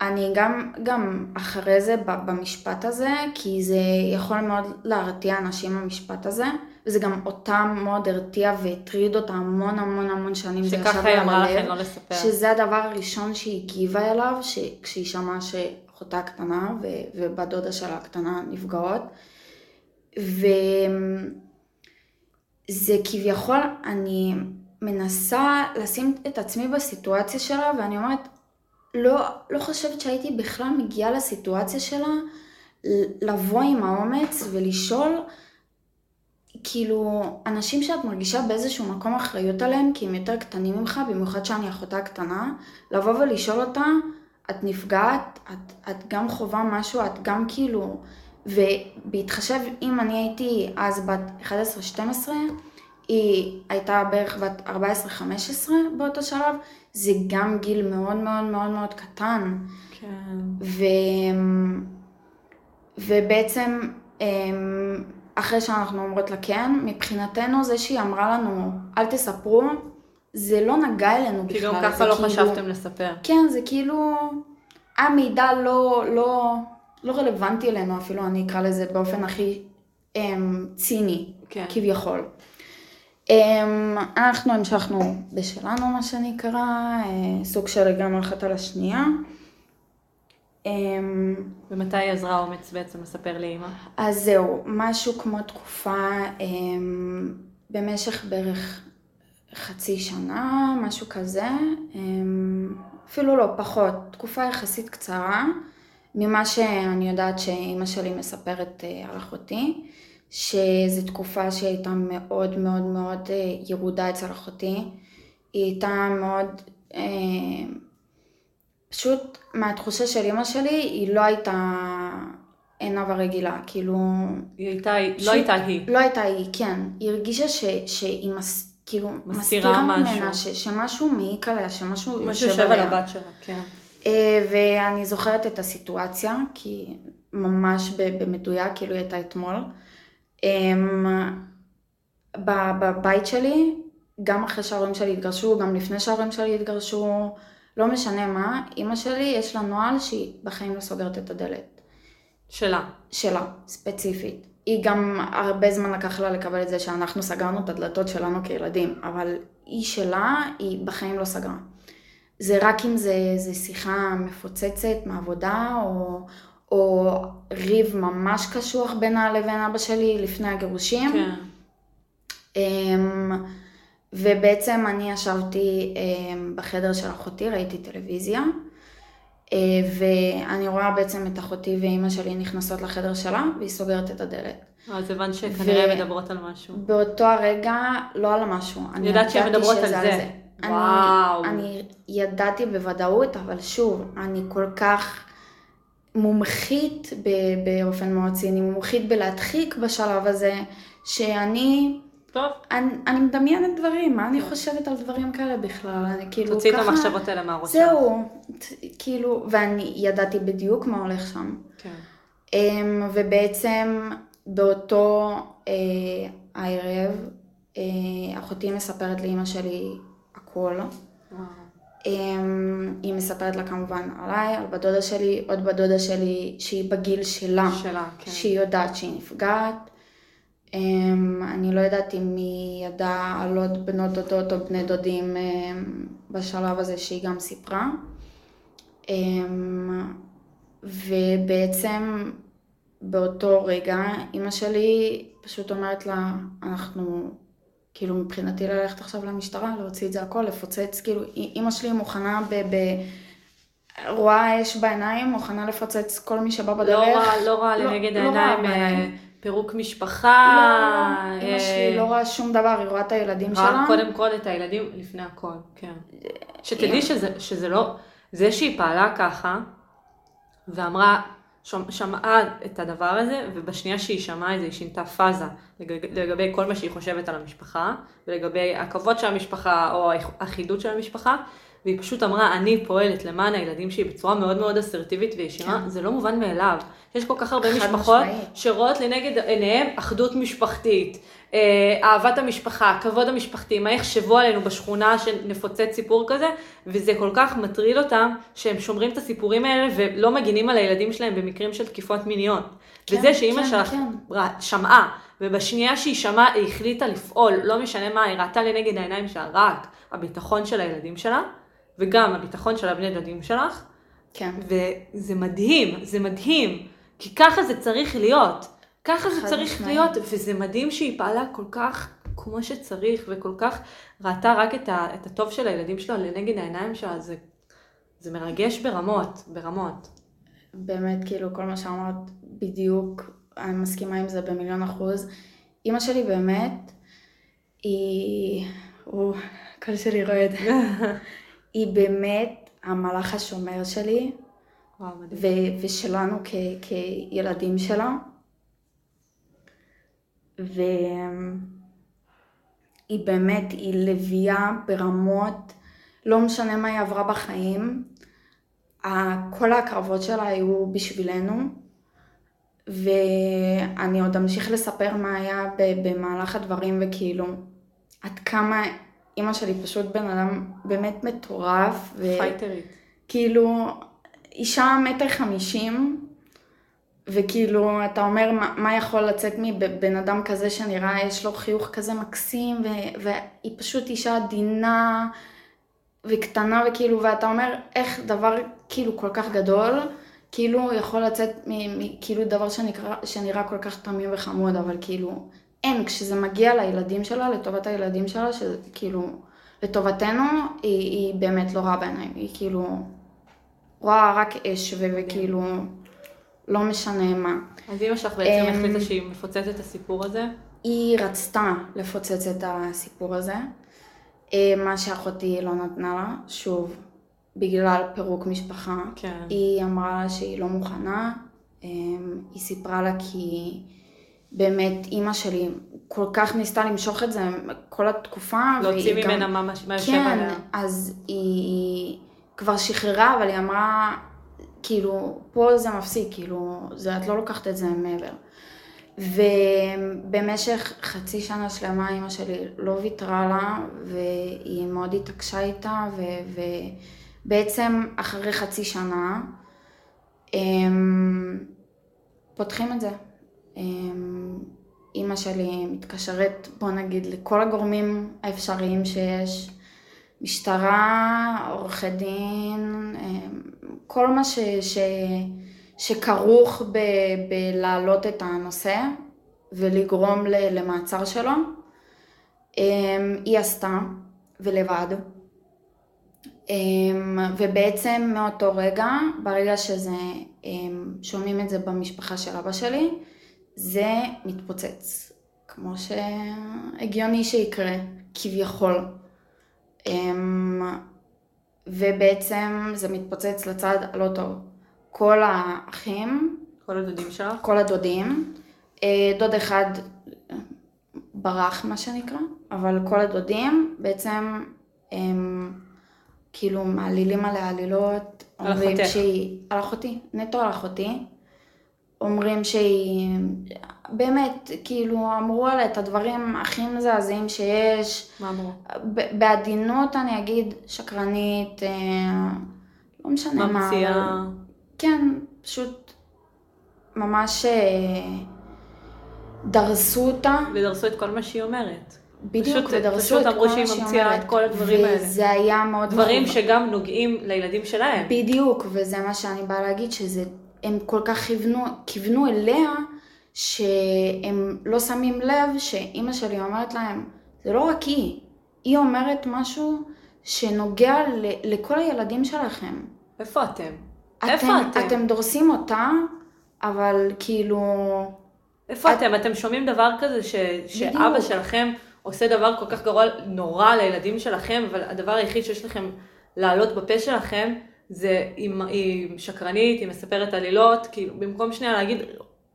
אני גם, גם אחרי זה במשפט הזה, כי זה יכול מאוד להרתיע אנשים במשפט הזה, וזה גם אותם מאוד הרתיע והטריד אותה המון המון המון שנים. שככה היא אמרה לכם לא לספר. שזה הדבר הראשון שהיא הגיבה אליו, ש... כשהיא שמעה שאחותה הקטנה ו... ובת דודה שלה הקטנה נפגעות. וזה כביכול, אני מנסה לשים את עצמי בסיטואציה שלה, ואני אומרת, לא, לא חושבת שהייתי בכלל מגיעה לסיטואציה שלה לבוא עם האומץ ולשאול כאילו, אנשים שאת מרגישה באיזשהו מקום אחריות עליהם, כי הם יותר קטנים ממך, במיוחד שאני אחותה קטנה, לבוא ולשאול אותה, את נפגעת, את, את גם חווה משהו, את גם כאילו, ובהתחשב, אם אני הייתי אז בת 11-12, היא הייתה בערך בת 14-15 באותו שלב, זה גם גיל מאוד מאוד מאוד מאוד קטן. כן. ו... ובעצם אמ, אחרי שאנחנו אומרות לה כן, מבחינתנו זה שהיא אמרה לנו אל תספרו, זה לא נגע אלינו בכלל. כי גם ככה לא כאילו, חשבתם לספר. כן, זה כאילו, המידע לא, לא, לא רלוונטי אלינו אפילו, אני אקרא לזה באופן הכי אמ, ציני, כן. כביכול. אמ, אנחנו המשכנו בשלנו, מה שנקרא, אה, סוג של גם אחת על השנייה. אמ, ומתי היא עזרה אומץ בעצם לספר לאימא? אז זהו, משהו כמו תקופה אמ, במשך בערך חצי שנה, משהו כזה, אמ, אפילו לא, פחות, תקופה יחסית קצרה, ממה שאני יודעת שאימא שלי מספרת אה, על אחותי, שזו תקופה שהייתה מאוד מאוד מאוד אה, ירודה אצל אחותי, היא הייתה מאוד... אה, פשוט מהתחושה של אימא שלי, היא לא הייתה עינב הרגילה, כאילו... היא הייתה, פשוט, לא הייתה היא. לא הייתה היא, כן. היא הרגישה ש, שהיא מס, כאילו מסתירה ממנה, ש, שמשהו מעיק עליה, שמשהו משהו יושב על הבת שלה, כן. אה, ואני זוכרת את הסיטואציה, כי ממש במדויק, כאילו היא הייתה אתמול. אמ, בבית שלי, גם אחרי שההורים שלי התגרשו, גם לפני שההורים שלי התגרשו, לא משנה מה, אימא שלי יש לה נוהל שהיא בחיים לא סוגרת את הדלת. שלה. שלה, ספציפית. היא גם הרבה זמן לקח לה לקבל את זה שאנחנו סגרנו את הדלתות שלנו כילדים, אבל היא שלה, היא בחיים לא סגרה. זה רק אם זה, זה שיחה מפוצצת מעבודה, או, או ריב ממש קשוח בינה לבין אבא שלי לפני הגירושים. כן. Um, ובעצם אני ישבתי אמ, בחדר של אחותי, ראיתי טלוויזיה, אה, ואני רואה בעצם את אחותי ואימא שלי נכנסות לחדר שלה, והיא סוגרת את הדלת. אז הבנת שכנראה ו... מדברות על משהו. באותו הרגע, לא על משהו. אני יודעת שהן מדברות על זה. זה. וואו. אני, אני ידעתי בוודאות, אבל שוב, אני כל כך מומחית באופן מאוד ציני, מומחית בלהדחיק בשלב הזה, שאני... טוב. אני, אני מדמיינת דברים, מה אני חושבת על דברים כאלה בכלל? אני כאילו תוציא ככה... תוציא את המחשבות האלה מהראש זהו, כאילו, ואני ידעתי בדיוק מה הולך שם. כן. Um, ובעצם באותו uh, הערב, אחותי מספרת לאימא שלי הכל. וואו. אמ, היא מספרת לה כמובן עליי, על בת דודה שלי, עוד בת דודה שלי שהיא בגיל שלה, שלה, כן. שהיא יודעת שהיא נפגעת. אמ, אני לא יודעת אם היא ידעה על עוד בנות דודות או בני דודים אמ, בשלב הזה שהיא גם סיפרה. ובעצם באותו רגע אימא שלי פשוט אומרת לה, אנחנו כאילו מבחינתי ללכת עכשיו למשטרה, להוציא את זה הכל, לפוצץ, כאילו אימא שלי מוכנה ב... ב רואה אש בעיניים, מוכנה לפוצץ כל מי שבא בדרך. לא רואה, לא רואה לא- לנגד לא רואה העיניים אה, בעיניים. פירוק משפחה. לא, לא, אימא שלי אה, לא רואה שום דבר, היא רואה את הילדים רואה שלה. קודם כל את הילדים לפני הכל, כן. שתדעי שזה, שזה לא, זה שהיא פעלה ככה, ואמרה, שמעה את הדבר הזה, ובשנייה שהיא שמעה את זה, היא שינתה פאזה לגבי, כל מה שהיא חושבת על המשפחה, ולגבי הכבוד של המשפחה, או האחידות של המשפחה, והיא פשוט אמרה, אני פועלת למען הילדים שלי בצורה מאוד מאוד אסרטיבית וישירה, כן. זה לא מובן מאליו. יש כל כך הרבה משפחות משמעית. שרואות לנגד עיניהם אחדות משפחתית, אהבת המשפחה, כבוד המשפחתי, מה יחשבו עלינו בשכונה שנפוצץ סיפור כזה, וזה כל כך מטריד אותם שהם שומרים את הסיפורים האלה ולא מגינים על הילדים שלהם במקרים של תקיפות מיניות. כן, וזה שאימא כן, שלך כן. שמעה, ובשנייה שהיא שמעה היא החליטה לפעול, לא משנה מה, היא ראתה לנגד העיניים שלה רק הביטחון של הילדים שלה, וגם הביטחון של הבני דודים שלך, כן. וזה מדהים, זה מדהים, כי ככה זה צריך להיות. ככה זה צריך משמעית. להיות, וזה מדהים שהיא פעלה כל כך כמו שצריך, וכל כך ראתה רק את, ה, את הטוב של הילדים שלה לנגד העיניים שלה, זה, זה מרגש ברמות, ברמות. באמת, כאילו, כל מה שאמרת בדיוק, אני מסכימה עם זה במיליון אחוז. אימא שלי באמת, היא... או, הקול שלי רועד. <laughs> היא באמת המלאך השומר שלי, וואו. ו- ושלנו כ- כילדים שלה. והיא באמת, היא לביאה ברמות, לא משנה מה היא עברה בחיים, כל ההקרבות שלה היו בשבילנו, ואני עוד אמשיך לספר מה היה במהלך הדברים, וכאילו, עד כמה אימא שלי פשוט בן אדם באמת מטורף. ו- פייטרית. כאילו, אישה מטר חמישים, וכאילו, אתה אומר, מה, מה יכול לצאת מבן אדם כזה שנראה, יש לו חיוך כזה מקסים, ו, והיא פשוט אישה עדינה וקטנה, וכאילו, ואתה אומר, איך דבר כאילו כל כך גדול, כאילו יכול לצאת מ, מ, כאילו דבר שנקרא, שנראה כל כך תמים וחמוד, אבל כאילו, אין, כשזה מגיע לילדים שלה, לטובת הילדים שלה, שכאילו, לטובתנו, היא, היא באמת לא רואה בעיניים, היא כאילו... רואה רק אש וכאילו לא משנה מה. אז אימא שלך בעצם אמ, החליטה שהיא מפוצצת את הסיפור הזה? היא רצתה לפוצץ את הסיפור הזה, אה, מה שאחותי לא נתנה לה, שוב, בגלל פירוק משפחה. כן. היא אמרה לה שהיא לא מוכנה, אה, היא סיפרה לה כי באמת אימא שלי כל כך ניסתה למשוך את זה כל התקופה. להוציא והיא גם- ממנה מה יושב כן, עליה. אז היא כבר שחררה, אבל היא אמרה, כאילו, פה זה מפסיק, כאילו, זה, את לא לוקחת את זה מעבר. ובמשך חצי שנה שלמה אימא שלי לא ויתרה לה, והיא מאוד התעקשה איתה, ו, ובעצם אחרי חצי שנה, הם פותחים את זה. הם, אימא שלי מתקשרת, בוא נגיד, לכל הגורמים האפשריים שיש. משטרה, עורכי דין, אמ, כל מה ש, ש, שכרוך ב, בלהעלות את הנושא ולגרום למעצר שלו, אמ, היא עשתה, ולבד. אמ, ובעצם מאותו רגע, ברגע שזה, שומעים את זה במשפחה של אבא שלי, זה מתפוצץ, כמו שהגיוני שיקרה, כביכול. אמ, ובעצם זה מתפוצץ לצד הלא טוב. כל האחים, כל הדודים שלך? כל הדודים, אה, דוד אחד אה, ברח מה שנקרא, אבל כל הדודים בעצם הם כאילו מעלילים עליה עלילות, על אחותך. שהיא, על אחותי, נטו על אחותי, אומרים שהיא, באמת, כאילו, אמרו עליה את הדברים הכי מזעזעים שיש. מה אמרו? בעדינות אני אגיד שקרנית, אה, לא משנה מה. ממציאה. כן, פשוט ממש אה, דרסו אותה. ודרסו את כל מה שהיא אומרת. בדיוק, פשוט- ודרסו פשוט את אמרו כל שהיא מה שהיא ממציאה אומרת. את כל הדברים האלה. וזה היה מאוד דברים מכוון. שגם נוגעים לילדים שלהם. בדיוק, וזה מה שאני באה להגיד, שזה, הם כל כך כיוונו, כיוונו אליה, שהם לא שמים לב שאימא שלי אומרת להם, זה לא רק היא, היא אומרת משהו שנוגע ל- לכל הילדים שלכם. איפה אתם? איפה אתם? אתם דורסים אותה, אבל כאילו, איפה את- אתם? אתם שומעים דבר כזה ש... שאבא בדיוק. שלכם עושה דבר כל כך גרוע, נורא לילדים שלכם, אבל הדבר היחיד שיש לכם לעלות בפה שלכם, זה היא, היא שקרנית, היא מספרת עלילות, כאילו במקום שנייה להגיד,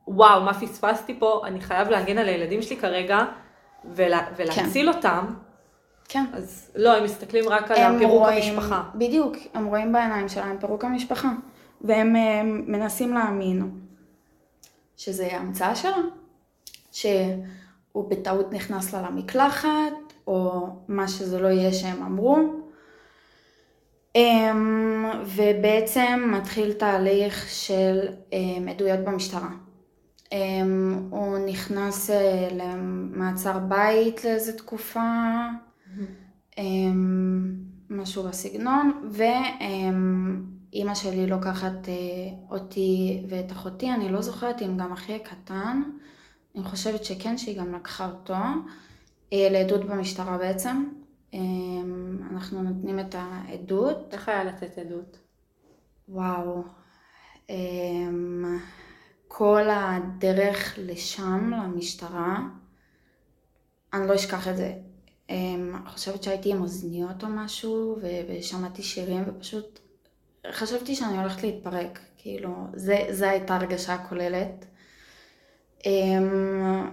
וואו, מה פספסתי פה, אני חייב להגן על הילדים שלי כרגע, ולה, ולהציל אותם, כן. אז לא, הם מסתכלים רק על הם פירוק רואים- המשפחה. בדיוק, הם רואים בעיניים שלהם פירוק המשפחה. והם אה, מנסים להאמין שזה המצאה שלה, שהוא בטעות נכנס לה למקלחת, או מה שזה לא יהיה שהם אמרו. אמ, ובעצם מתחיל תהליך של עדויות במשטרה. אמ, הוא נכנס אה, למעצר בית לאיזה תקופה, אמ, משהו בסגנון, ואימא שלי לוקחת אה, אותי ואת אחותי, אני לא זוכרת אם גם אחי הקטן, אני חושבת שכן, שהיא גם לקחה אותו, אה, לעדות במשטרה בעצם. אמ, אנחנו נותנים את העדות. איך היה לתת עדות? וואו, כל הדרך לשם, למשטרה, אני לא אשכח את זה. אמ, אני חושבת שהייתי עם אוזניות או משהו, ושמעתי שירים, ופשוט חשבתי שאני הולכת להתפרק, כאילו, זה, זה הייתה הרגשה הכוללת. אמ,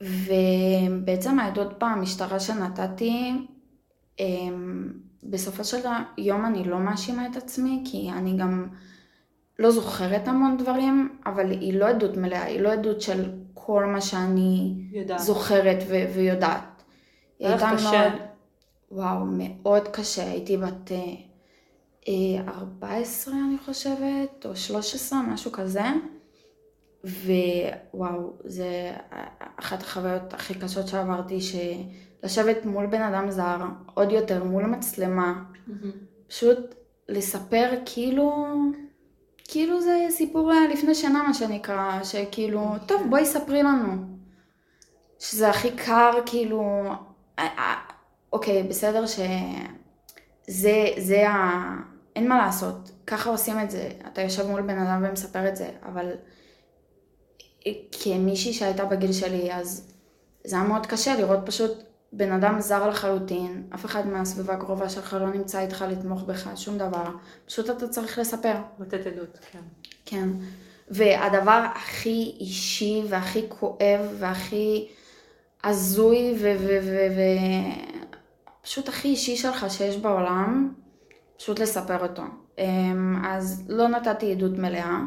ובעצם העדות במשטרה שנתתי, אמ, בסופו של יום אני לא מאשימה את עצמי, כי אני גם לא זוכרת המון דברים, אבל היא לא עדות מלאה, היא לא עדות של כל מה שאני יודעת. זוכרת ו- ויודעת. היא הייתה קשה. מאוד, וואו, מאוד קשה, הייתי בת אה, אה, 14 אני חושבת, או 13, משהו כזה. ווואו, זה אחת החוויות הכי קשות שעברתי, שלשבת מול בן אדם זר, עוד יותר מול מצלמה, פשוט לספר כאילו, כאילו זה סיפור אה, לפני שנה מה שנקרא, שכאילו, טוב בואי ספרי לנו. שזה הכי קר, כאילו, אה, אה, אוקיי, בסדר שזה, זה ה... אין מה לעשות, ככה עושים את זה, אתה יושב מול בן אדם ומספר את זה, אבל כמישהי שהייתה בגיל שלי, אז זה היה מאוד קשה לראות פשוט בן אדם זר לחלוטין, אף אחד מהסביבה הקרובה שלך לא נמצא איתך לתמוך בך, שום דבר, פשוט אתה צריך לספר. לתת עדות, כן. כן. והדבר הכי אישי והכי כואב והכי הזוי ופשוט הכי אישי שלך שיש בעולם, פשוט לספר אותו. אמ, אז לא נתתי עדות מלאה.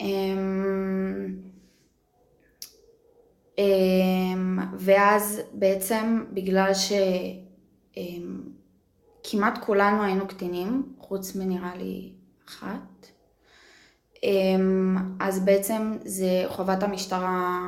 אמ, ואז בעצם בגלל שכמעט כולנו היינו קטינים, חוץ מנראה לי אחת, אמ, אז בעצם זה חובת המשטרה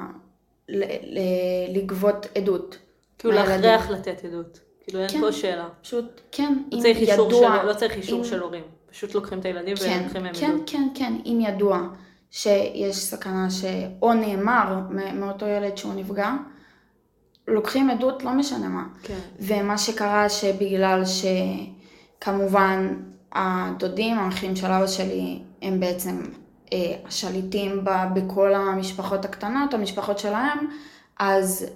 לגבות עדות. כאילו. להכריח לתת עדות. כאילו אין כן. פה שאלה. פשוט, כן, לא אם ידוע, של- לא צריך אישור אם- של הורים. פשוט לוקחים את הילדים כן, ולוקחים מהם כן, עדות. כן, כן, אם ידוע שיש סכנה שאו נאמר מאותו ילד שהוא נפגע, לוקחים עדות, לא משנה מה. כן. ומה שקרה שבגלל שכמובן הדודים, האחים של אבא שלי, הם בעצם אה, השליטים ב- בכל המשפחות הקטנות, המשפחות שלהם, אז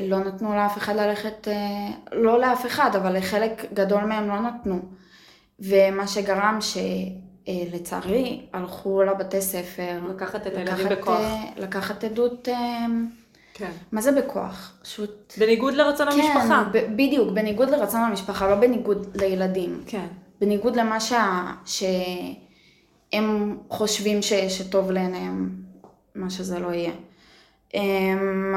לא נתנו לאף אחד ללכת, אה, לא לאף אחד, אבל לחלק גדול מהם לא נתנו. ומה שגרם שלצערי הלכו לבתי ספר, לקחת את הילדים בכוח. אה, לקחת עדות, אה, כן. מה זה בכוח? פשוט בניגוד לרצון המשפחה. כן, ב- בדיוק, בניגוד לרצון המשפחה, לא בניגוד לילדים. כן. בניגוד למה שה... ש... הם חושבים ש, שטוב לעיניהם, מה שזה לא יהיה. אמ,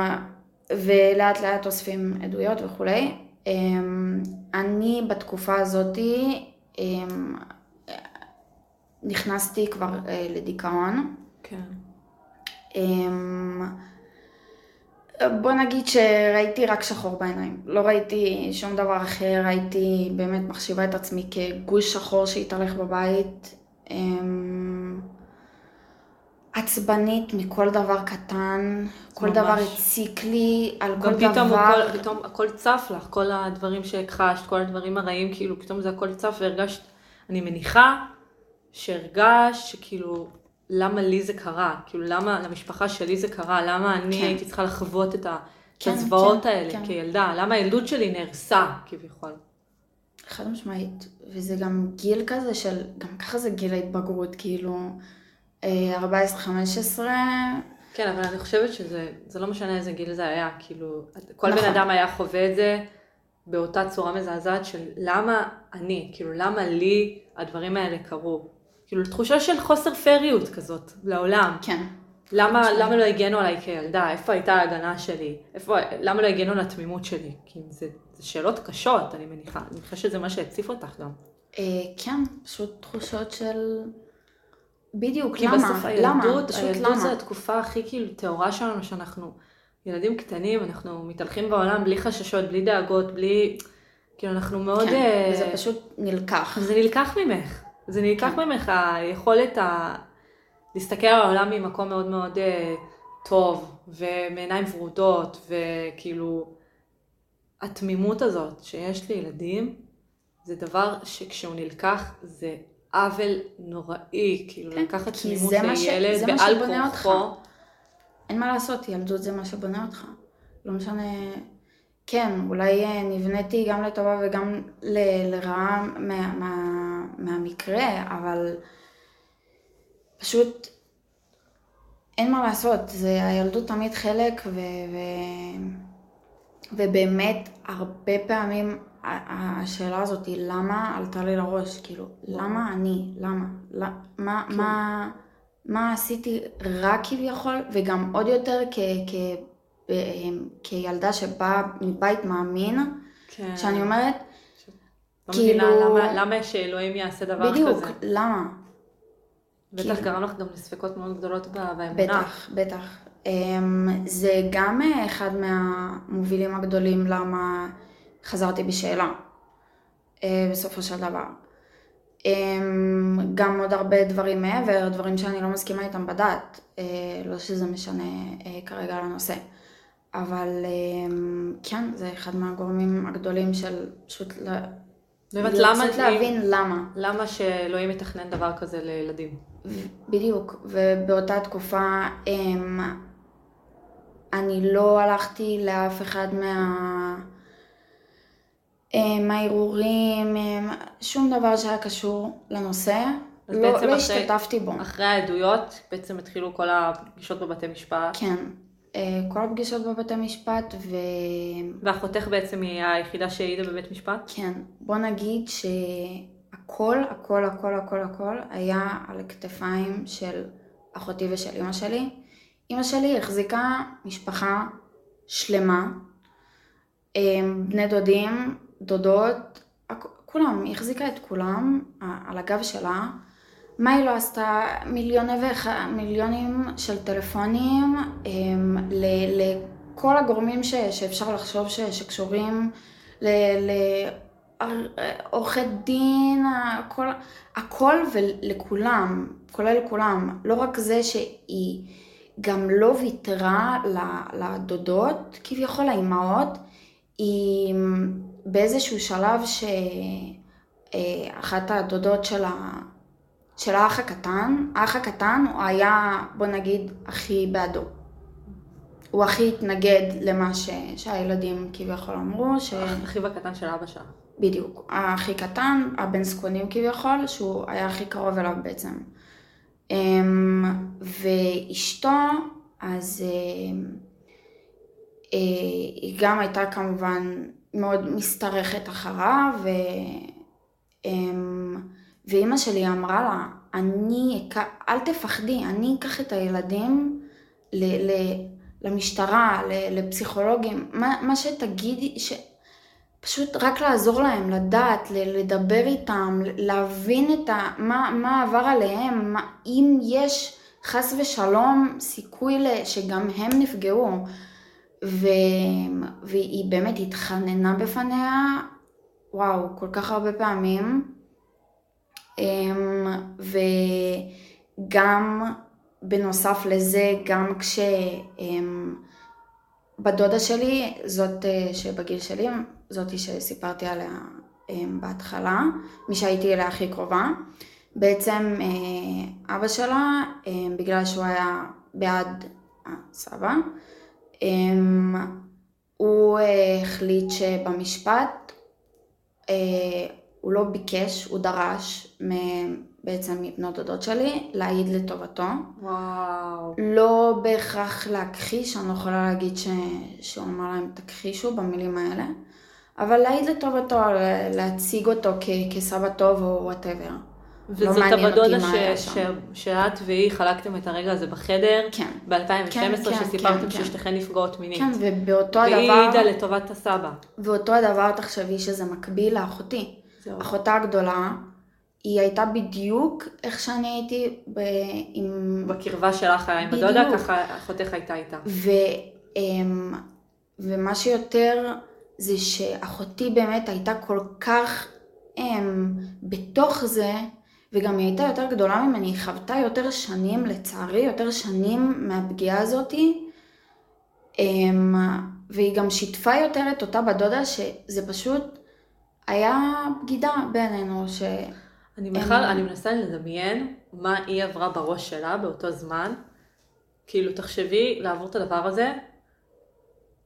ולאט לאט אוספים עדויות וכולי. אמ, אני בתקופה הזאתי אמ, נכנסתי כבר אה, לדיכאון. כן. בוא נגיד שראיתי רק שחור בעיניים, לא ראיתי שום דבר אחר, הייתי באמת מחשיבה את עצמי כגוש שחור שהתהלך בבית. עצבנית מכל דבר קטן, כל ממש. דבר הציק לי, על כל פתאום דבר. גם פתאום הכל צף לך, כל הדברים שהכחשת, כל הדברים הרעים, כאילו פתאום זה הכל צף והרגשת, אני מניחה שהרגשת שכאילו, למה לי זה קרה? כאילו למה למשפחה שלי זה קרה? למה אני כן. הייתי צריכה לחוות את כן, הזוועות כן, האלה כן. כילדה? למה הילדות שלי נהרסה כביכול? חד משמעית, וזה גם גיל כזה של, גם ככה זה גיל ההתבגרות, כאילו... 14-15. כן, אבל אני חושבת שזה לא משנה איזה גיל זה היה, כאילו, כל נכון. בן אדם היה חווה את זה באותה צורה מזעזעת של למה אני, כאילו, למה לי הדברים האלה קרו. כאילו, תחושה של חוסר פריות כזאת לעולם. כן. למה, למה לא הגנו עליי כילדה? איפה הייתה ההגנה שלי? איפה, למה לא הגנו על התמימות שלי? כי זה, זה שאלות קשות, אני מניחה. אני מניחה שזה מה שהציף אותך גם. אה, כן, פשוט תחושות של... בדיוק, כי למה? בסוף הילדות, הילדות זה התקופה הכי כאילו טהורה שלנו, שאנחנו ילדים קטנים, אנחנו מתהלכים בעולם בלי חששות, בלי דאגות, בלי... כאילו אנחנו מאוד... כן, uh... וזה פשוט נלקח. זה נלקח ממך. זה נלקח כן. ממך היכולת ה... להסתכל על העולם ממקום מאוד מאוד uh, טוב, ומעיניים ורודות, וכאילו... התמימות הזאת שיש לילדים, זה דבר שכשהוא נלקח זה עוול נוראי, כאילו כן, לקחת תמימות לילד בעל כורחו. אין מה לעשות, ילדות זה מה שבונה אותך. לא משנה, כן, אולי אה, נבניתי גם לטובה וגם ל, לרעה מה, מה, מהמקרה, אבל פשוט אין מה לעשות, זה הילדות תמיד חלק, ו, ו, ובאמת הרבה פעמים השאלה הזאת היא למה עלתה לי לראש, כאילו, למה אני, למה, למה מה, כן. מה, מה עשיתי רע כביכול, וגם עוד יותר כ, כ, כ, כילדה שבאה מבית מאמין, כן. שאני אומרת, לא כאילו... למה, למה שאלוהים יעשה דבר בדיוק, כזה? בדיוק, למה? בטח כאילו... גרם לך גם לספקות מאוד גדולות באמונה. בטח, בטח. אמ, זה גם אחד מהמובילים הגדולים למה... חזרתי בשאלה, אה, בסופו של דבר. אמ, גם עוד הרבה דברים מעבר, דברים שאני לא מסכימה איתם בדת, אה, לא שזה משנה אה, כרגע לנושא. אבל אמ, כן, זה אחד מהגורמים הגדולים של פשוט. באמת, למה... להבין למה. למה שאלוהים מתכנן דבר כזה לילדים? בדיוק, ובאותה תקופה אמ, אני לא הלכתי לאף אחד מה... מהערעורים, שום דבר שהיה קשור לנושא, לא, לא השתתפתי בו. אחרי העדויות בעצם התחילו כל הפגישות בבתי משפט. כן, כל הפגישות בבתי משפט ו... ואחותך בעצם היא היחידה שהעידה בבית משפט? כן, בוא נגיד שהכל, הכל, הכל, הכל, הכל היה על הכתפיים של אחותי ושל אמא שלי. אמא שלי החזיקה משפחה שלמה, אה, בני דודים, דודות, כולם, היא החזיקה את כולם על הגב שלה. מה היא לא עשתה? מיליוני ואח... מיליונים של טלפונים הם, ל, לכל הגורמים ש, שאפשר לחשוב ש, שקשורים לעורכי דין, הכל, הכל ולכולם, כולל כולם. לא רק זה שהיא גם לא ויתרה לדודות, כביכול האימהות, היא באיזשהו שלב שאחת הדודות של, ה... של האח הקטן, האח הקטן הוא היה, בוא נגיד, הכי בעדו. הוא הכי התנגד למה ש... שהילדים כביכול אמרו. ש... אחיו הקטן של אבא שלה. בדיוק. הכי קטן, הבן זקונים כביכול, שהוא היה הכי קרוב אליו בעצם. אמ, ואשתו, אז אמ, אה, היא גם הייתה כמובן מאוד משתרכת אחריו, ו... ואימא שלי אמרה לה, אני, אל תפחדי, אני אקח את הילדים ל, ל, למשטרה, ל, לפסיכולוגים, מה, מה שתגידי, ש... פשוט רק לעזור להם, לדעת, לדבר איתם, להבין את ה, מה, מה עבר עליהם, מה, אם יש חס ושלום סיכוי שגם הם נפגעו. ו... והיא באמת התחננה בפניה, וואו, כל כך הרבה פעמים. אמ, וגם בנוסף לזה, גם כש... אמ, בדודה שלי, זאת אה, שבגיל שלי, זאתי שסיפרתי עליה אמ, בהתחלה, מי שהייתי אליה הכי קרובה, בעצם אה, אבא שלה, בגלל שהוא היה בעד הסבא, הוא אה, החליט שבמשפט הוא לא ביקש, הוא דרש בעצם מבנות דודות שלי להעיד לטובתו. וואו. לא בהכרח להכחיש, אני לא יכולה להגיד ש... שהוא אמר להם תכחישו במילים האלה, אבל להעיד לטובתו, להציג אותו כ... כסבא טוב או וואטאבר. וזאת לא הבדודה ש... ש... שאת והיא חלקתם את הרגע הזה בחדר, כן. ב-2012, כן, כן, שסיפרתם כן, ששתיכן כן. נפגעות מינית. כן, ובאותו והיא הדבר... והיא העידה לטובת הסבא. ואותו הדבר תחשבי שזה מקביל לאחותי. אחותה הגדולה, היא הייתה בדיוק איך שאני הייתי ב... עם... בקרבה שלך עם הדודה, ככה אחותך הייתה איתה. ו... אמ, ומה שיותר זה שאחותי באמת הייתה כל כך הם, אמ, בתוך זה, וגם היא הייתה יותר גדולה ממני, היא חוותה יותר שנים, לצערי, יותר שנים מהפגיעה הזאתי. אמ, והיא גם שיתפה יותר את אותה בדודה שזה פשוט היה בגידה בינינו, ש... אני בכלל, אני מנסה לדמיין מה היא עברה בראש שלה באותו זמן. כאילו, תחשבי לעבור את הדבר הזה,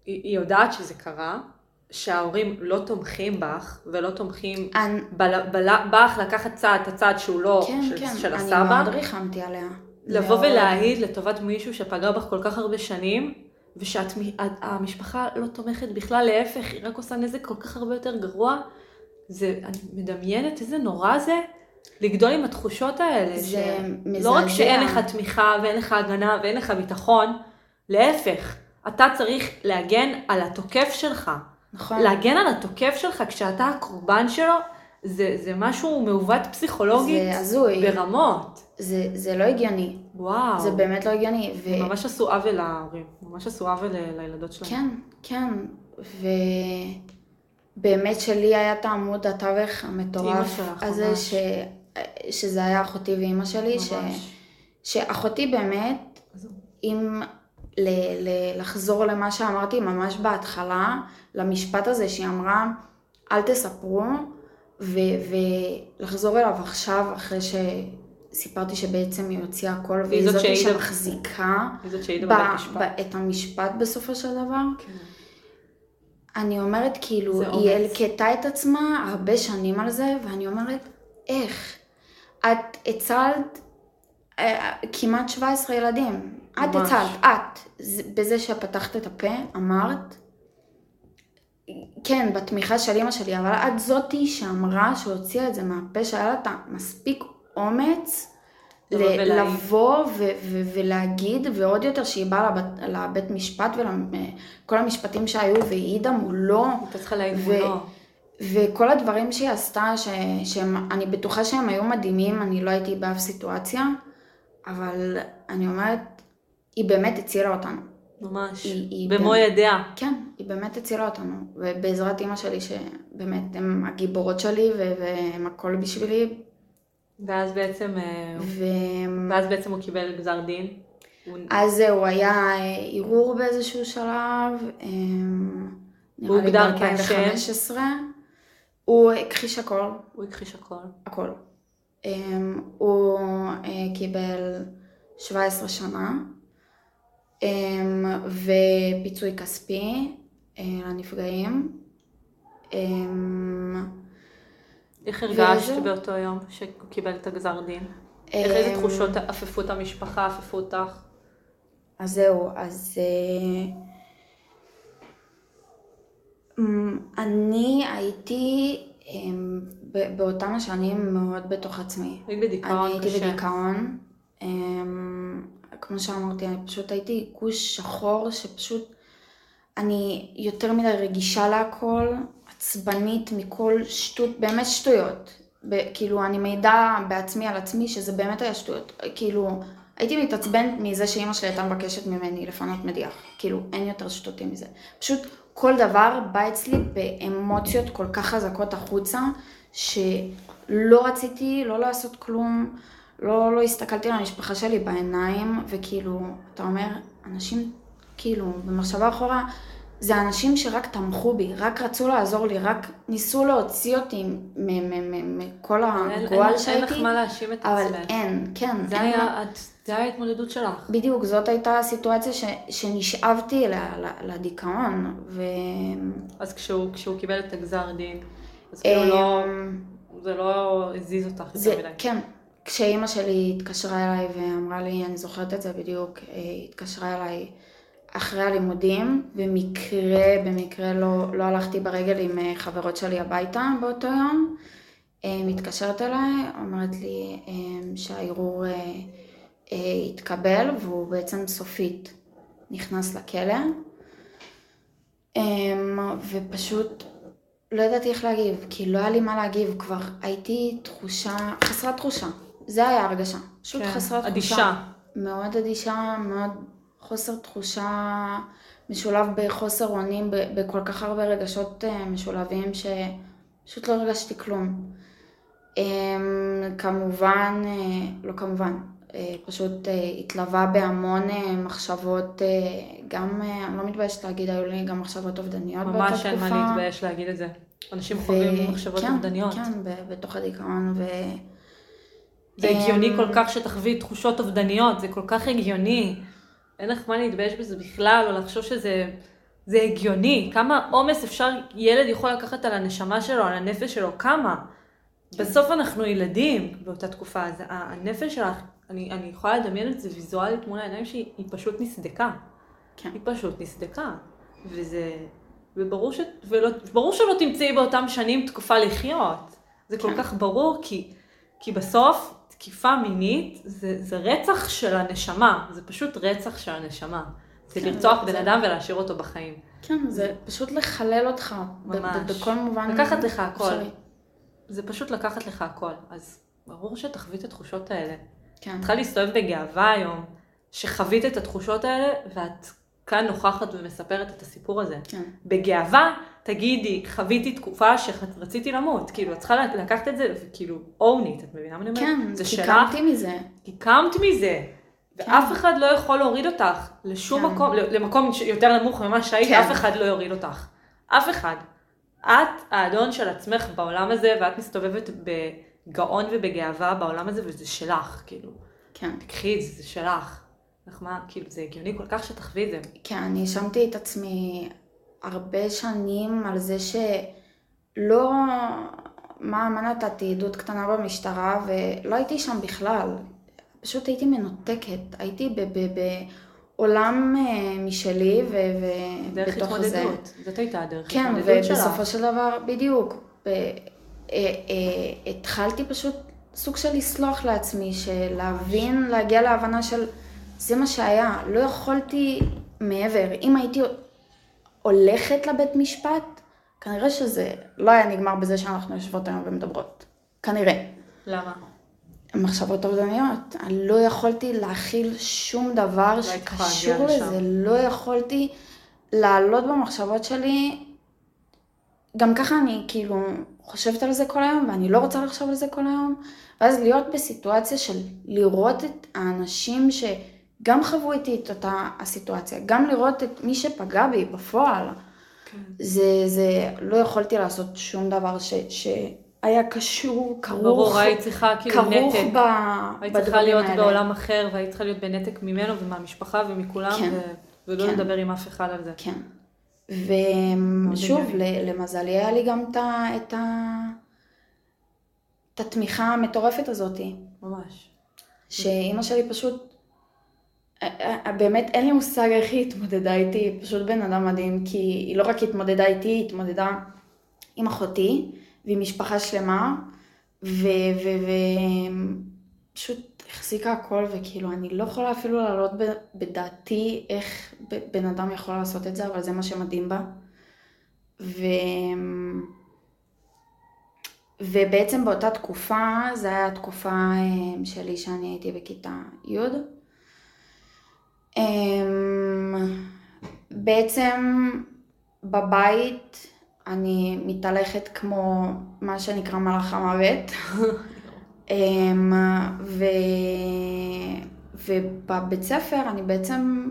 היא, היא יודעת שזה קרה, שההורים לא תומכים בך, ולא תומכים אני... בל, בל, בך לקחת צעד, את הצעד שהוא לא כן, של, כן, של הסבא. אני מאוד ריחמתי עליה. לבוא מאוד... ולהעיד לטובת מישהו שפגע בך כל כך הרבה שנים, ושהמשפחה לא תומכת בכלל, להפך, היא רק עושה נזק כל כך הרבה יותר גרוע. זה, אני מדמיינת איזה נורא זה לגדול עם התחושות האלה. זה ש... מזעזע. לא רק שאין לך תמיכה ואין לך הגנה ואין לך ביטחון, להפך, אתה צריך להגן על התוקף שלך. נכון. להגן על התוקף שלך כשאתה הקורבן שלו, זה, זה משהו מעוות פסיכולוגית. זה הזוי. ברמות. זה, זה לא הגיוני. וואו. זה באמת לא הגיוני. ו... ממש עשו עוול להורים, ממש עשו עוול לילדות שלהם. כן, כן. ו... באמת שלי היה את העמוד התווך המטורף הזה, ש... שזה היה אחותי ואימא שלי, ש... שאחותי באמת, אם ל... ל... לחזור למה שאמרתי ממש בהתחלה, למשפט הזה שהיא אמרה, אל תספרו, ו... ולחזור אליו עכשיו, אחרי שסיפרתי שבעצם היא הוציאה הכל, והיא זאת שמחזיקה את המשפט בסופו של דבר. כן. אני אומרת כאילו, היא הלקטה את עצמה הרבה שנים על זה, ואני אומרת, איך? את הצלת אה, כמעט 17 ילדים. ממש. את הצלת, את, בזה שפתחת את הפה, אמרת, כן, בתמיכה של אימא שלי, אבל את זאתי שאמרה, שהוציאה את זה מהפה, שהיה לה את המספיק אומץ לבוא ולהגיד, ועוד יותר שהיא באה לבית, לבית משפט ולכל המשפטים שהיו והיא העידה מולו. הייתה צריכה להעיד מולו. וכל הדברים שהיא עשתה, ש, שאני בטוחה שהם היו מדהימים, אני לא הייתי באף סיטואציה, אבל אני אומרת, היא באמת הצילה אותנו. ממש, היא, היא במו באמת, ידיה. כן, היא באמת הצילה אותנו, ובעזרת אימא שלי, שבאמת הן הגיבורות שלי והן הכל בשבילי, ואז בעצם, אה, ו... ואז בעצם הוא קיבל גזר דין? אז זהו, היה אה, ערעור באיזשהו שלב, אה, הוא הוגדר כאשם? הוא הכחיש הכל. הוא הכחיש הכל. הכל. הוא קיבל 17 שנה, ופיצוי כספי לנפגעים. איך הרגשת באותו יום שהוא קיבל את הגזר דין? איך איזה אמ, תחושות עפפו את המשפחה, עפפו אותך? אז זהו, אז אה, אמ, אני הייתי אמ, באותם השנים מאוד בתוך עצמי. היית בדיכאון אני קשה. הייתי בדיכאון. כמו שאמרתי, אני פשוט הייתי גוש שחור שפשוט, אני יותר מדי רגישה להכל, עצבנית מכל שטות, באמת שטויות. ב- כאילו, אני מעידה בעצמי על עצמי שזה באמת היה שטויות. כאילו, הייתי מתעצבנת מזה שאימא שלי הייתה מבקשת ממני לפנות מדיח. כאילו, אין יותר שטותי מזה. פשוט כל דבר בא אצלי באמוציות כל כך חזקות החוצה, שלא רציתי לא לעשות כלום, לא, לא הסתכלתי על המשפחה שלי בעיניים, וכאילו, אתה אומר, אנשים, כאילו, במחשבה אחורה, זה אנשים שרק תמכו בי, רק רצו לעזור לי, רק ניסו להוציא אותי מכל אין- אין- הגועל אין שהייתי, לך מה להאשים את אבל עצמך. אין, כן, זה אין מה- היה, את- זה היה ההתמודדות שלך. בדיוק, זאת הייתה הסיטואציה ש, שנשאבתי ל, ל, לדיכאון, ו... אז כשהוא, כשהוא קיבל את הגזר דין, אז כאילו לא, אמ, זה לא הזיז אותך זה, יותר מדי. כן, כשאימא שלי התקשרה אליי ואמרה לי, אני זוכרת את זה בדיוק, היא התקשרה אליי אחרי הלימודים, במקרה, במקרה לא, לא הלכתי ברגל עם אה, חברות שלי הביתה באותו יום. אה, מתקשרת אליי, אומרת לי אה, שהערעור התקבל והוא בעצם סופית נכנס לכלא. ופשוט לא ידעתי איך להגיב, כי לא היה לי מה להגיב, כבר הייתי תחושה, חסרת תחושה. זה היה הרגשה. פשוט כן, חסרת אדישה. תחושה. מאוד אדישה, מאוד חוסר תחושה, משולב בחוסר אונים, בכל כך הרבה רגשות אה, משולבים, שפשוט לא הרגשתי כלום. אמ, כמובן, אה, לא כמובן, אה, פשוט התלווה בהמון מחשבות, גם, אני לא מתביישת להגיד, היו לי גם מחשבות אובדניות באותה ממש תקופה. אין מה להתבייש להגיד את זה. אנשים ו- חווים מחשבות כן, אובדניות. כן, בתוך הדיכאון, ו... זה אמ, הגיוני כל כך שתחווי תחושות אובדניות, זה כל כך הגיוני. אין לך מה להתבייש בזה בכלל, או לחשוב שזה זה הגיוני. כמה עומס אפשר, ילד יכול לקחת על הנשמה שלו, על הנפש שלו, כמה? בסוף אנחנו ילדים באותה תקופה, אז הנפש שלך, אני, אני יכולה לדמיין את זה ויזואלית מול העיניים שהיא היא פשוט נסדקה. כן. היא פשוט נסדקה. וזה, וברור, ש, ולא, ברור שלא תמצאי באותם שנים תקופה לחיות. זה כל כן. כך ברור, כי, כי בסוף תקיפה מינית זה, זה רצח של הנשמה, זה פשוט רצח של הנשמה. זה כן, לרצוח זה- בן זה- אדם ולהשאיר אותו בחיים. כן, זה פשוט לחלל אותך, ממש. בכל מובן. לקחת לך הכל. אפשרי. זה פשוט לקחת לך הכל. אז ברור שתחווי את התחושות האלה. כן, צריכה להסתובב בגאווה היום, שחווית את התחושות האלה, ואת כאן נוכחת ומספרת את הסיפור הזה. כן, בגאווה, תגידי, חוויתי תקופה שרציתי למות. כאילו, את צריכה לקחת את זה, וכאילו, own it, את מבינה מה אני אומרת? כן, זה כי שלך, קמתי מזה. כי קמת מזה. ואף אחד לא יכול להוריד אותך לשום כן. מקום, למקום יותר נמוך ממה שהיית, כן. אף אחד לא יוריד אותך. אף אחד. את האדון של עצמך בעולם הזה, ואת מסתובבת בגאון ובגאווה בעולם הזה, וזה שלך, כאילו. כן, תקחי את זה, זה שלך. לך מה, כאילו, זה הגיוני כל כך שתחווי את זה. כן, אני האשמתי את עצמי הרבה שנים על זה שלא... מה, מה נתתי? עדות קטנה במשטרה, ולא הייתי שם בכלל. פשוט הייתי מנותקת. הייתי בעולם אה, משלי, דרך ובתוך זה... התמודדות. זאת הייתה הדרך כן, התמודדות שלך. ובסופו של דבר, בדיוק, ב- אה, אה, התחלתי פשוט סוג של לסלוח לעצמי, של להבין, להגיע להבנה של זה מה שהיה, לא יכולתי מעבר. אם הייתי הולכת לבית משפט, כנראה שזה לא היה נגמר בזה שאנחנו יושבות היום ומדברות. כנראה. למה? מחשבות אובדניות. אני לא יכולתי להכיל שום דבר לא שקשור. לזה. לא יכולתי לעלות במחשבות שלי. גם ככה אני כאילו חושבת על זה כל היום, ואני לא רוצה לחשוב על זה כל היום. ואז להיות בסיטואציה של לראות את האנשים שגם חוו איתי את אותה הסיטואציה, גם לראות את מי שפגע בי בפועל. כן. זה, זה, לא יכולתי לעשות שום דבר ש, שהיה קשור, כרוך, ברור, היית צריכה כאילו כרוך נתק. ב, היית צריכה להיות האלה. בעולם אחר, והיית צריכה להיות בנתק ממנו ומהמשפחה ומכולם, כן. ו- ולא כן. לדבר עם אף אחד על זה. כן. ושוב. למזלי היה לי גם את, ה, את, ה, את התמיכה המטורפת הזאת, ממש. שאימא שלי פשוט, באמת אין לי מושג איך היא התמודדה איתי, היא פשוט בן אדם מדהים, כי היא לא רק התמודדה איתי, היא התמודדה עם אחותי ועם משפחה שלמה, ופשוט החזיקה הכל, וכאילו, אני לא יכולה אפילו להעלות בדעתי איך בן אדם יכול לעשות את זה, אבל זה מה שמדהים בה. ו... ובעצם באותה תקופה, זו הייתה התקופה אה, שלי שאני הייתי בכיתה י'. אמ, בעצם בבית אני מתהלכת כמו מה שנקרא מלאך המוות. <laughs> אמ, ו... ובבית ספר אני בעצם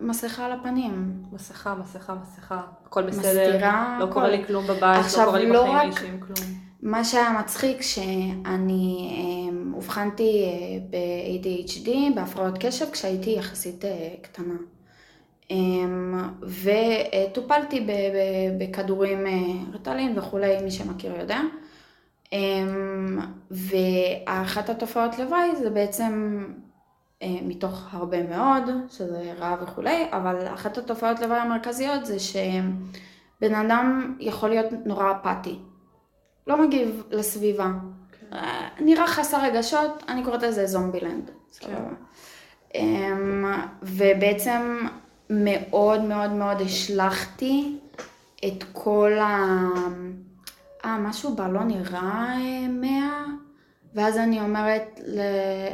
מסכה על הפנים. מסכה, מסכה, מסכה, הכל בסדר. מסתירה. לא קורה לי כלום בבית, לא קורה לי לא בחיים אישיים כלום. מה שהיה מצחיק, שאני אמ, אובחנתי אה, ב-ADHD, בהפרעות קשב, כשהייתי יחסית אה, קטנה. אמ, וטופלתי בכדורים אה, רטלין וכולי, מי שמכיר יודע. אמ, ואחת התופעות לוואי זה בעצם מתוך הרבה מאוד, שזה רע וכולי, אבל אחת התופעות לוואי המרכזיות זה שבן אדם יכול להיות נורא אפאתי. לא מגיב לסביבה. כן. נראה חסר רגשות, אני קוראת לזה זומבילנד. כן. אמ, ובעצם מאוד מאוד מאוד השלכתי את כל ה... אה, משהו בה לא נראה אה, מאה, ואז אני אומרת, ל...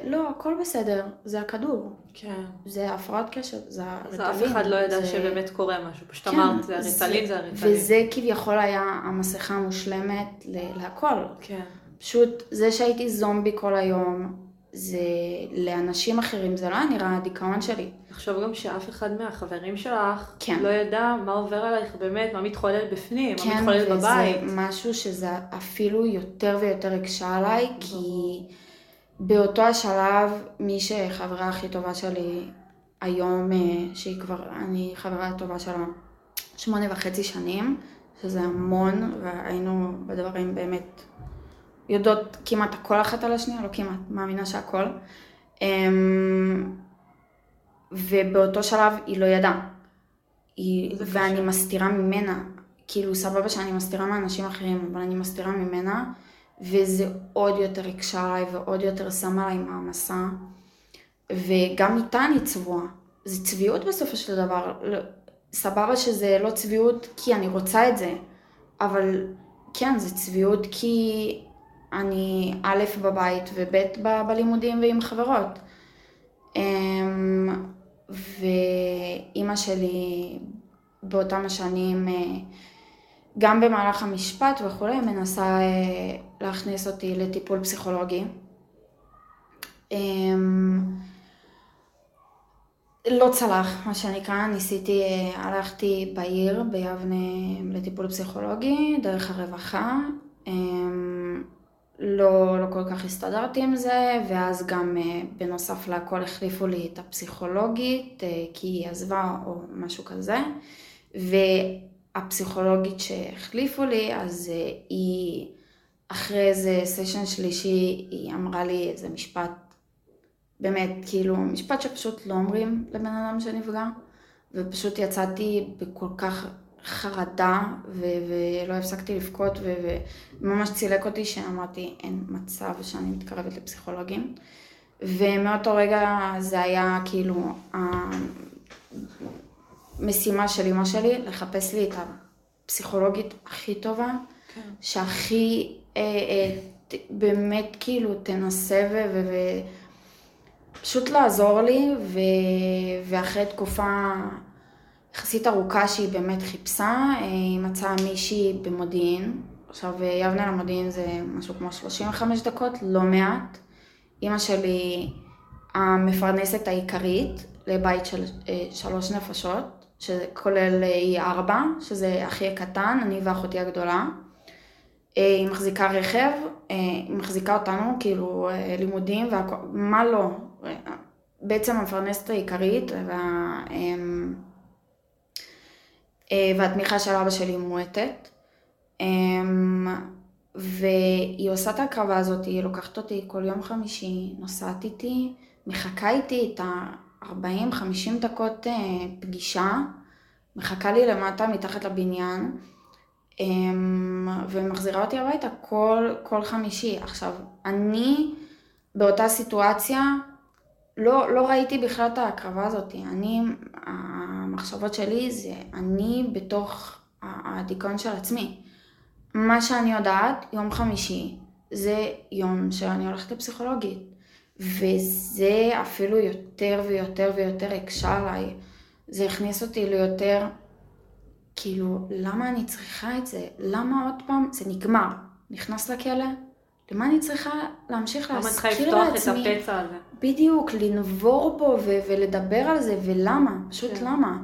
לא, הכל בסדר, זה הכדור. כן. זה הפרעת קשב, זה הריטלין. אף אחד לא ידע זה... שבאמת קורה משהו, פשוט כן, אמרת, זה הריטלין, זה הריטלין. וזה כביכול היה המסכה המושלמת להכל. כן. פשוט זה שהייתי זומבי כל היום, זה לאנשים אחרים, זה לא היה נראה הדיכאון שלי. עכשיו גם שאף אחד מהחברים שלך כן. לא ידע מה עובר עלייך באמת, מה מתחולל בפנים, כן, מה מתחולל בבית. כן, וזה משהו שזה אפילו יותר ויותר הקשה עליי, כי באותו השלב, מי שחברה הכי טובה שלי היום, אה, שהיא כבר, אני חברה טובה שלה שמונה וחצי שנים, שזה המון, והיינו בדברים באמת יודעות כמעט הכל אחת על השנייה, לא כמעט, מאמינה שהכל. אמ, ובאותו שלב היא לא ידעה. היא, ואני קשה. מסתירה ממנה, כאילו סבבה שאני מסתירה מאנשים אחרים, אבל אני מסתירה ממנה, וזה עוד יותר הקשה עליי ועוד יותר שם עליי מעמסה. וגם איתה אני צבועה. זה צביעות בסופו של דבר. לא, סבבה שזה לא צביעות כי אני רוצה את זה, אבל כן, זה צביעות כי אני א' בבית וב' ב- בלימודים ועם חברות. אמ, ואימא שלי באותם השנים, אה, גם במהלך המשפט וכולי, מנסה אה, להכניס אותי לטיפול פסיכולוגי. אמ, לא צלח, מה שנקרא, ניסיתי, אה, הלכתי בעיר, ביבנה, לטיפול פסיכולוגי, דרך הרווחה. לא, לא כל כך הסתדרתי עם זה, ואז גם אה, בנוסף לכל החליפו לי את הפסיכולוגית, אה, כי היא עזבה או משהו כזה, והפסיכולוגית שהחליפו לי, אז אה, היא, אחרי איזה סשן שלישי, היא אמרה לי איזה משפט, באמת, כאילו, משפט שפשוט לא אומרים לבן אדם שנפגע, ופשוט יצאתי בכל כך חרדה, ו- ולא הפסקתי לבכות, ו- וממש צילק אותי שאמרתי, אין מצב שאני מתקרבת לפסיכולוגים. ומאותו רגע זה היה כאילו המשימה של אמא שלי, לחפש לי את הפסיכולוגית הכי טובה, כן. שהכי אה, אה, באמת כאילו תנסה ו... ו- פשוט לעזור לי, ו... ואחרי תקופה יחסית ארוכה שהיא באמת חיפשה, אה, היא מצאה מישהי במודיעין. עכשיו, יבנה למודיעין זה משהו כמו 35 דקות, לא מעט. אימא שלי המפרנסת העיקרית לבית של אה, שלוש נפשות, שכולל אה, היא ארבע, שזה אחי הקטן, אני ואחותי הגדולה. היא מחזיקה רכב, היא מחזיקה אותנו, כאילו לימודים והכל, מה לא. בעצם המפרנסת העיקרית, וה... אה, והתמיכה של אבא שלי מועטת. אמ, והיא עושה את ההקרבה הזאת, היא לוקחת אותי כל יום חמישי, נוסעת איתי, מחכה איתי את ה-40-50 דקות אה, פגישה, מחכה לי למטה מתחת לבניין, אמ, ומחזירה אותי הביתה כל, כל חמישי. עכשיו, אני באותה סיטואציה לא, לא ראיתי בכלל את ההקרבה הזאת. אני, המחשבות שלי זה אני בתוך הדיכאון של עצמי. מה שאני יודעת, יום חמישי זה יום שאני הולכת לפסיכולוגית. וזה אפילו יותר ויותר ויותר הקשה עליי. זה הכניס אותי ליותר, כאילו, למה אני צריכה את זה? למה עוד פעם? זה נגמר. נכנס לכלא? למה אני צריכה להמשיך להזכיר לעצמי? למה צריכה לפתוח את הפצע הזה? בדיוק, לנבור בו ו- ולדבר על זה, ולמה? פשוט כן. למה?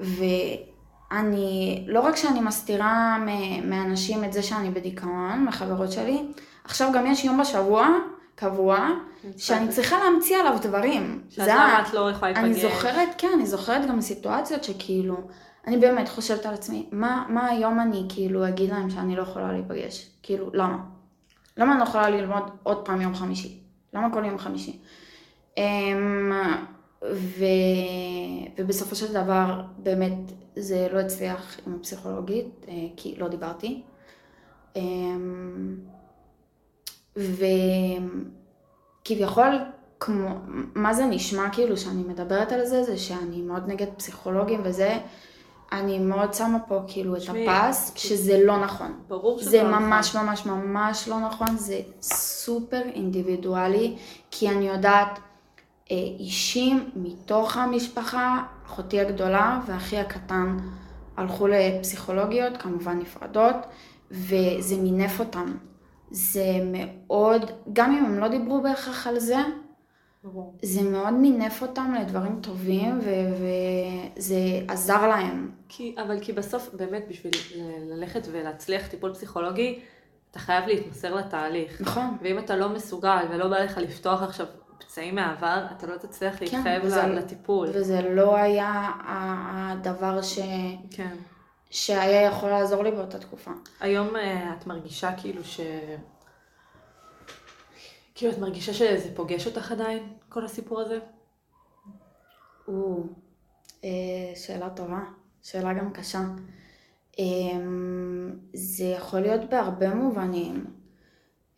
ואני, לא רק שאני מסתירה מאנשים את זה שאני בדיכאון, מחברות שלי, עכשיו גם יש יום בשבוע, קבוע, שאני צריכה להמציא עליו דברים. שאז למה את לא יכולה להיפגש? אני זוכרת, כן, אני זוכרת גם סיטואציות שכאילו, אני באמת חושבת על עצמי, מה, מה היום אני כאילו אגיד להם שאני לא יכולה להיפגש? כאילו, למה? למה אני לא יכולה ללמוד עוד פעם יום חמישי? למה כל יום חמישי? אמ, ו... ובסופו של דבר באמת זה לא הצליח עם הפסיכולוגית, אה, כי לא דיברתי. אמ, וכביכול, כמו, מה זה נשמע כאילו שאני מדברת על זה, זה שאני מאוד נגד פסיכולוגים וזה, אני מאוד שמה פה כאילו את הפס, שזה לא נכון. ברור שזה לא נכון. זה ממש ממש ממש לא נכון, זה סופר אינדיבידואלי, כי אני יודעת, אה, אישים מתוך המשפחה, אחותי הגדולה ואחי הקטן הלכו לפסיכולוגיות, כמובן נפרדות, וזה מינף אותם. זה מאוד, גם אם הם לא דיברו בהכרח על זה, זה מאוד מינף אותם לדברים טובים, וזה עזר להם. כי, אבל כי בסוף, באמת, בשביל ללכת ולהצליח טיפול פסיכולוגי, אתה חייב להתמסר לתהליך. נכון. ואם אתה לא מסוגל ולא בא לך לפתוח עכשיו פצעים מהעבר, אתה לא תצליח כן, להתחייב כן, וזה, לטיפול. וזה לא היה הדבר ש... כן. שהיה יכול לעזור לי באותה תקופה. היום אה, את מרגישה כאילו ש... כאילו את מרגישה שזה פוגש אותך עדיין, כל הסיפור הזה? או, אה, שאלה טובה, שאלה גם קשה. אמ, זה יכול להיות בהרבה מובנים.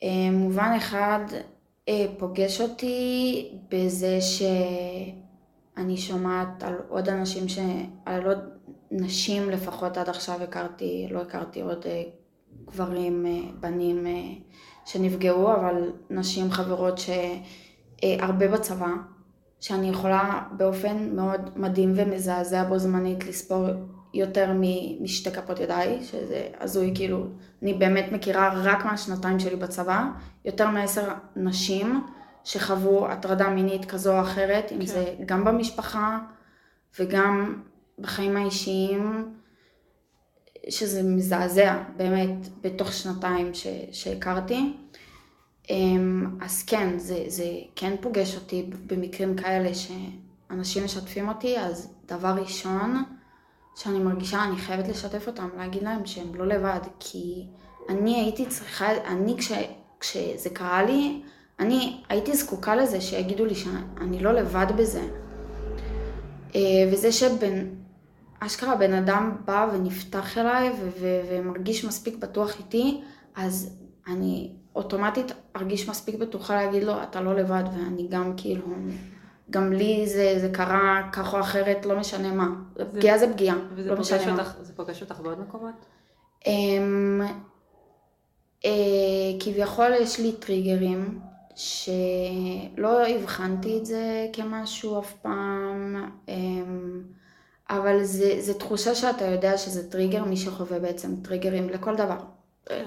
אה, מובן אחד פוגש אותי בזה שאני שומעת על עוד אנשים, ש... על עוד נשים לפחות עד עכשיו הכרתי, לא הכרתי עוד אה, גברים, אה, בנים אה, שנפגעו, אבל נשים חברות שהרבה בצבא, שאני יכולה באופן מאוד מדהים ומזעזע בו זמנית לספור יותר משתי כפות ידיי, שזה הזוי, כאילו, אני באמת מכירה רק מהשנתיים שלי בצבא, יותר מעשר נשים שחוו הטרדה מינית כזו או אחרת, אם כן. זה גם במשפחה וגם בחיים האישיים, שזה מזעזע, באמת, בתוך שנתיים ש, שהכרתי. אמ, אז כן, זה, זה כן פוגש אותי במקרים כאלה שאנשים משתפים אותי, אז דבר ראשון שאני מרגישה, אני חייבת לשתף אותם, להגיד להם שהם לא לבד, כי אני הייתי צריכה, אני כש, כשזה קרה לי, אני הייתי זקוקה לזה שיגידו לי שאני לא לבד בזה. אה, וזה שבן, אשכרה בן אדם בא ונפתח אליי ו- ו- ומרגיש מספיק בטוח איתי, אז אני אוטומטית ארגיש מספיק בטוחה להגיד לו, אתה לא לבד, ואני גם כאילו, גם לי זה, זה קרה כך או אחרת, לא משנה מה. זה, פגיעה זה פגיעה, לא משנה אותך, מה. וזה פוגש אותך בעוד מקומות? Um, uh, כביכול יש לי טריגרים, שלא הבחנתי את זה כמשהו אף פעם. Um, אבל זה, זה תחושה שאתה יודע שזה טריגר, מי שחווה בעצם טריגרים לכל דבר,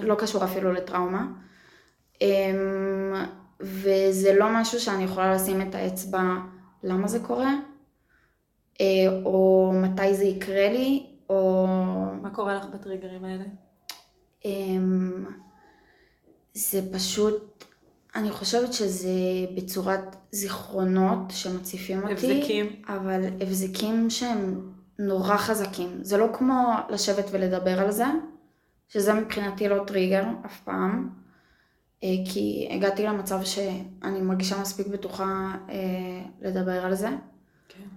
לא קשור אפילו לטראומה. אמ, וזה לא משהו שאני יכולה לשים את האצבע למה זה קורה, אה, או מתי זה יקרה לי, או... מה קורה לך בטריגרים האלה? אמ, זה פשוט, אני חושבת שזה בצורת זיכרונות שמציפים אותי. הבזקים. אבל הבזקים שהם נורא חזקים. זה לא כמו לשבת ולדבר על זה, שזה מבחינתי לא טריגר אף פעם, אה, כי הגעתי למצב שאני מרגישה מספיק בטוחה אה, לדבר על זה. כן.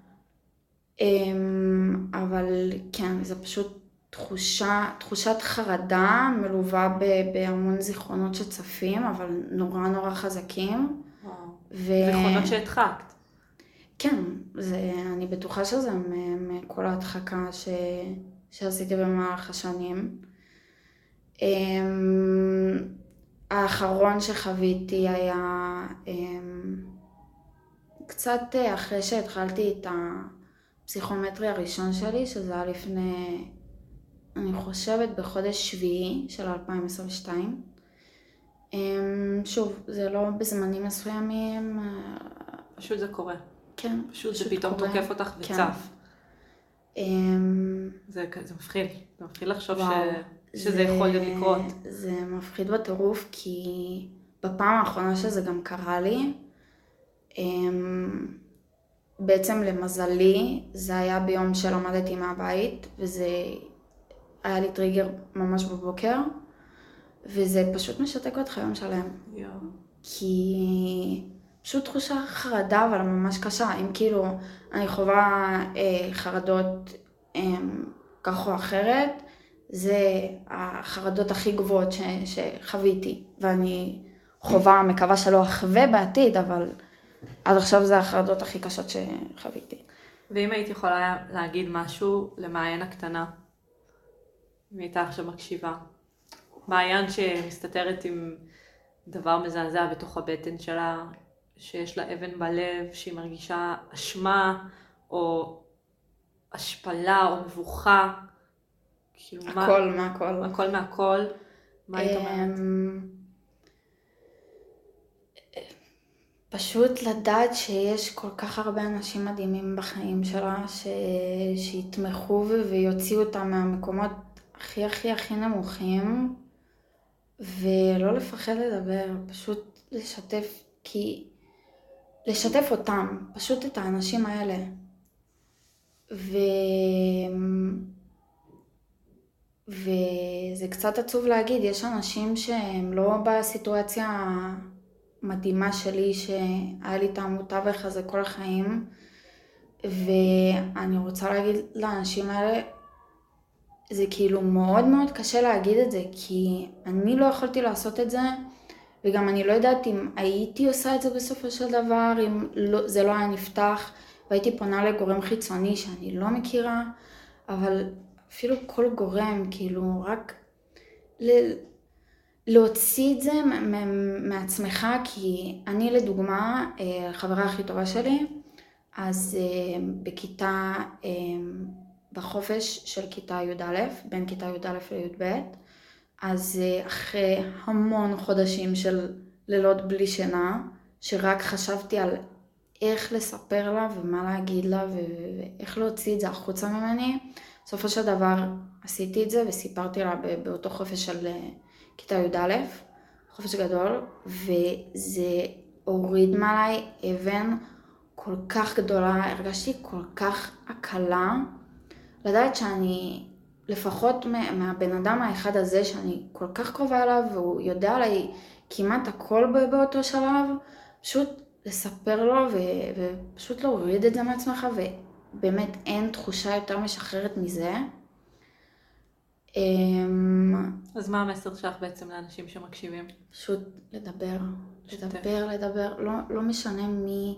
אמ, אבל כן, זה פשוט תחושה, תחושת חרדה מלווה ב- בהמון זיכרונות שצפים, אבל נורא נורא חזקים. וואו. ו... זיכרונות שהדחקת. כן, זה, אני בטוחה שזה מכל ההדחקה ש, שעשיתי במהלך השנים. אמ, האחרון שחוויתי היה אמ, קצת אחרי שהתחלתי את הפסיכומטרי הראשון שלי, שזה היה לפני, אני חושבת, בחודש שביעי של 2022. אמ, שוב, זה לא בזמנים מסוימים. פשוט זה קורה. כן. פשוט זה פתאום קורה. תוקף אותך כן. וצף. כן. זה, זה מפחיד, זה מפחיד לחשוב ש... שזה זה, יכול לקרות. זה מפחיד בטירוף, כי בפעם האחרונה שזה גם קרה לי, אמ, בעצם למזלי, זה היה ביום שלמדתי מהבית, וזה היה לי טריגר ממש בבוקר, וזה פשוט משתק אותך יום שלם. Yeah. כי פשוט תחושה חרדה, אבל ממש קשה. אם כאילו אני חווה אה, חרדות אה, כך או אחרת, זה החרדות הכי גבוהות ש, שחוויתי, ואני חווה, מקווה שלא אחווה בעתיד, אבל עד עכשיו זה החרדות הכי קשות שחוויתי. ואם היית יכולה להגיד משהו למעיין הקטנה, אם הייתה עכשיו מקשיבה, מעיין שמסתתרת עם דבר מזעזע בתוך הבטן שלה, שיש לה אבן בלב, שהיא מרגישה אשמה, או השפלה, או מבוכה, כאילו, הכל מה, מהכל. הכל מהכל. מה היית אומרת? אמ, פשוט לדעת שיש כל כך הרבה אנשים מדהימים בחיים שלה, ש... שיתמכו ויוציאו אותה מהמקומות הכי הכי הכי נמוכים, ולא לפחד לדבר, פשוט לשתף, כי... לשתף אותם, פשוט את האנשים האלה. ו... וזה קצת עצוב להגיד, יש אנשים שהם לא בסיטואציה המדהימה שלי, שהיה לי את המותווך הזה כל החיים, ואני רוצה להגיד לאנשים האלה, זה כאילו מאוד מאוד קשה להגיד את זה, כי אני לא יכולתי לעשות את זה, וגם אני לא יודעת אם הייתי עושה את זה בסופו של דבר, אם לא, זה לא היה נפתח, והייתי פונה לגורם חיצוני שאני לא מכירה, אבל אפילו כל גורם, כאילו, רק ל- להוציא את זה מעצמך, כי אני לדוגמה, החברה אה, הכי טובה שלי, אז אה, בכיתה, אה, בחופש של כיתה י"א, בין כיתה י"א לי"ב, אז אחרי המון חודשים של לילות בלי שינה, שרק חשבתי על איך לספר לה ומה להגיד לה ואיך להוציא את זה החוצה ממני, בסופו של דבר עשיתי את זה וסיפרתי לה באותו חופש של אה, כיתה י"א, חופש גדול, וזה הוריד מעליי אבן כל כך גדולה, הרגשתי כל כך הקלה, לדעת שאני, לפחות מהבן אדם האחד הזה שאני כל כך קרובה אליו, והוא יודע עליי כמעט הכל באותו שלב, פשוט לספר לו ו- ופשוט להוריד את זה מעצמך באמת אין תחושה יותר משחררת מזה. אמ, אז מה המסר שלך בעצם לאנשים שמקשיבים? פשוט לדבר. לדבר, לדבר, לא, לא משנה מי,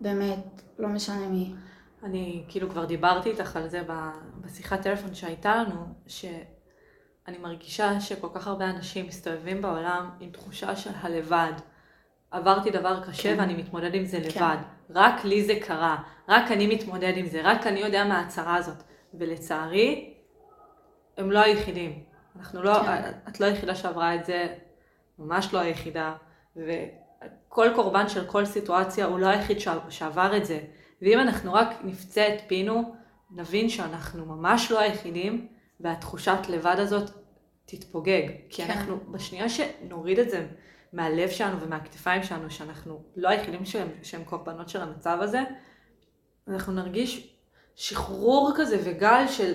באמת, לא משנה מי. אני כאילו כבר דיברתי איתך על זה בשיחת טלפון שהייתה לנו, שאני מרגישה שכל כך הרבה אנשים מסתובבים בעולם עם תחושה של הלבד. עברתי דבר קשה כן. ואני מתמודד עם זה כן. לבד. רק לי זה קרה, רק אני מתמודד עם זה, רק אני יודע מה הצהרה הזאת. ולצערי, הם לא היחידים. אנחנו לא, כן. את לא היחידה שעברה את זה, ממש לא היחידה. וכל קורבן של כל סיטואציה הוא לא היחיד שעבר את זה. ואם אנחנו רק נפצה את פינו, נבין שאנחנו ממש לא היחידים, והתחושת לבד הזאת תתפוגג. כי כן. אנחנו, בשנייה שנוריד את זה מהלב שלנו ומהכתפיים שלנו, שאנחנו לא היחידים שהם, שהם קורבנות של המצב הזה, אנחנו נרגיש שחרור כזה וגל של,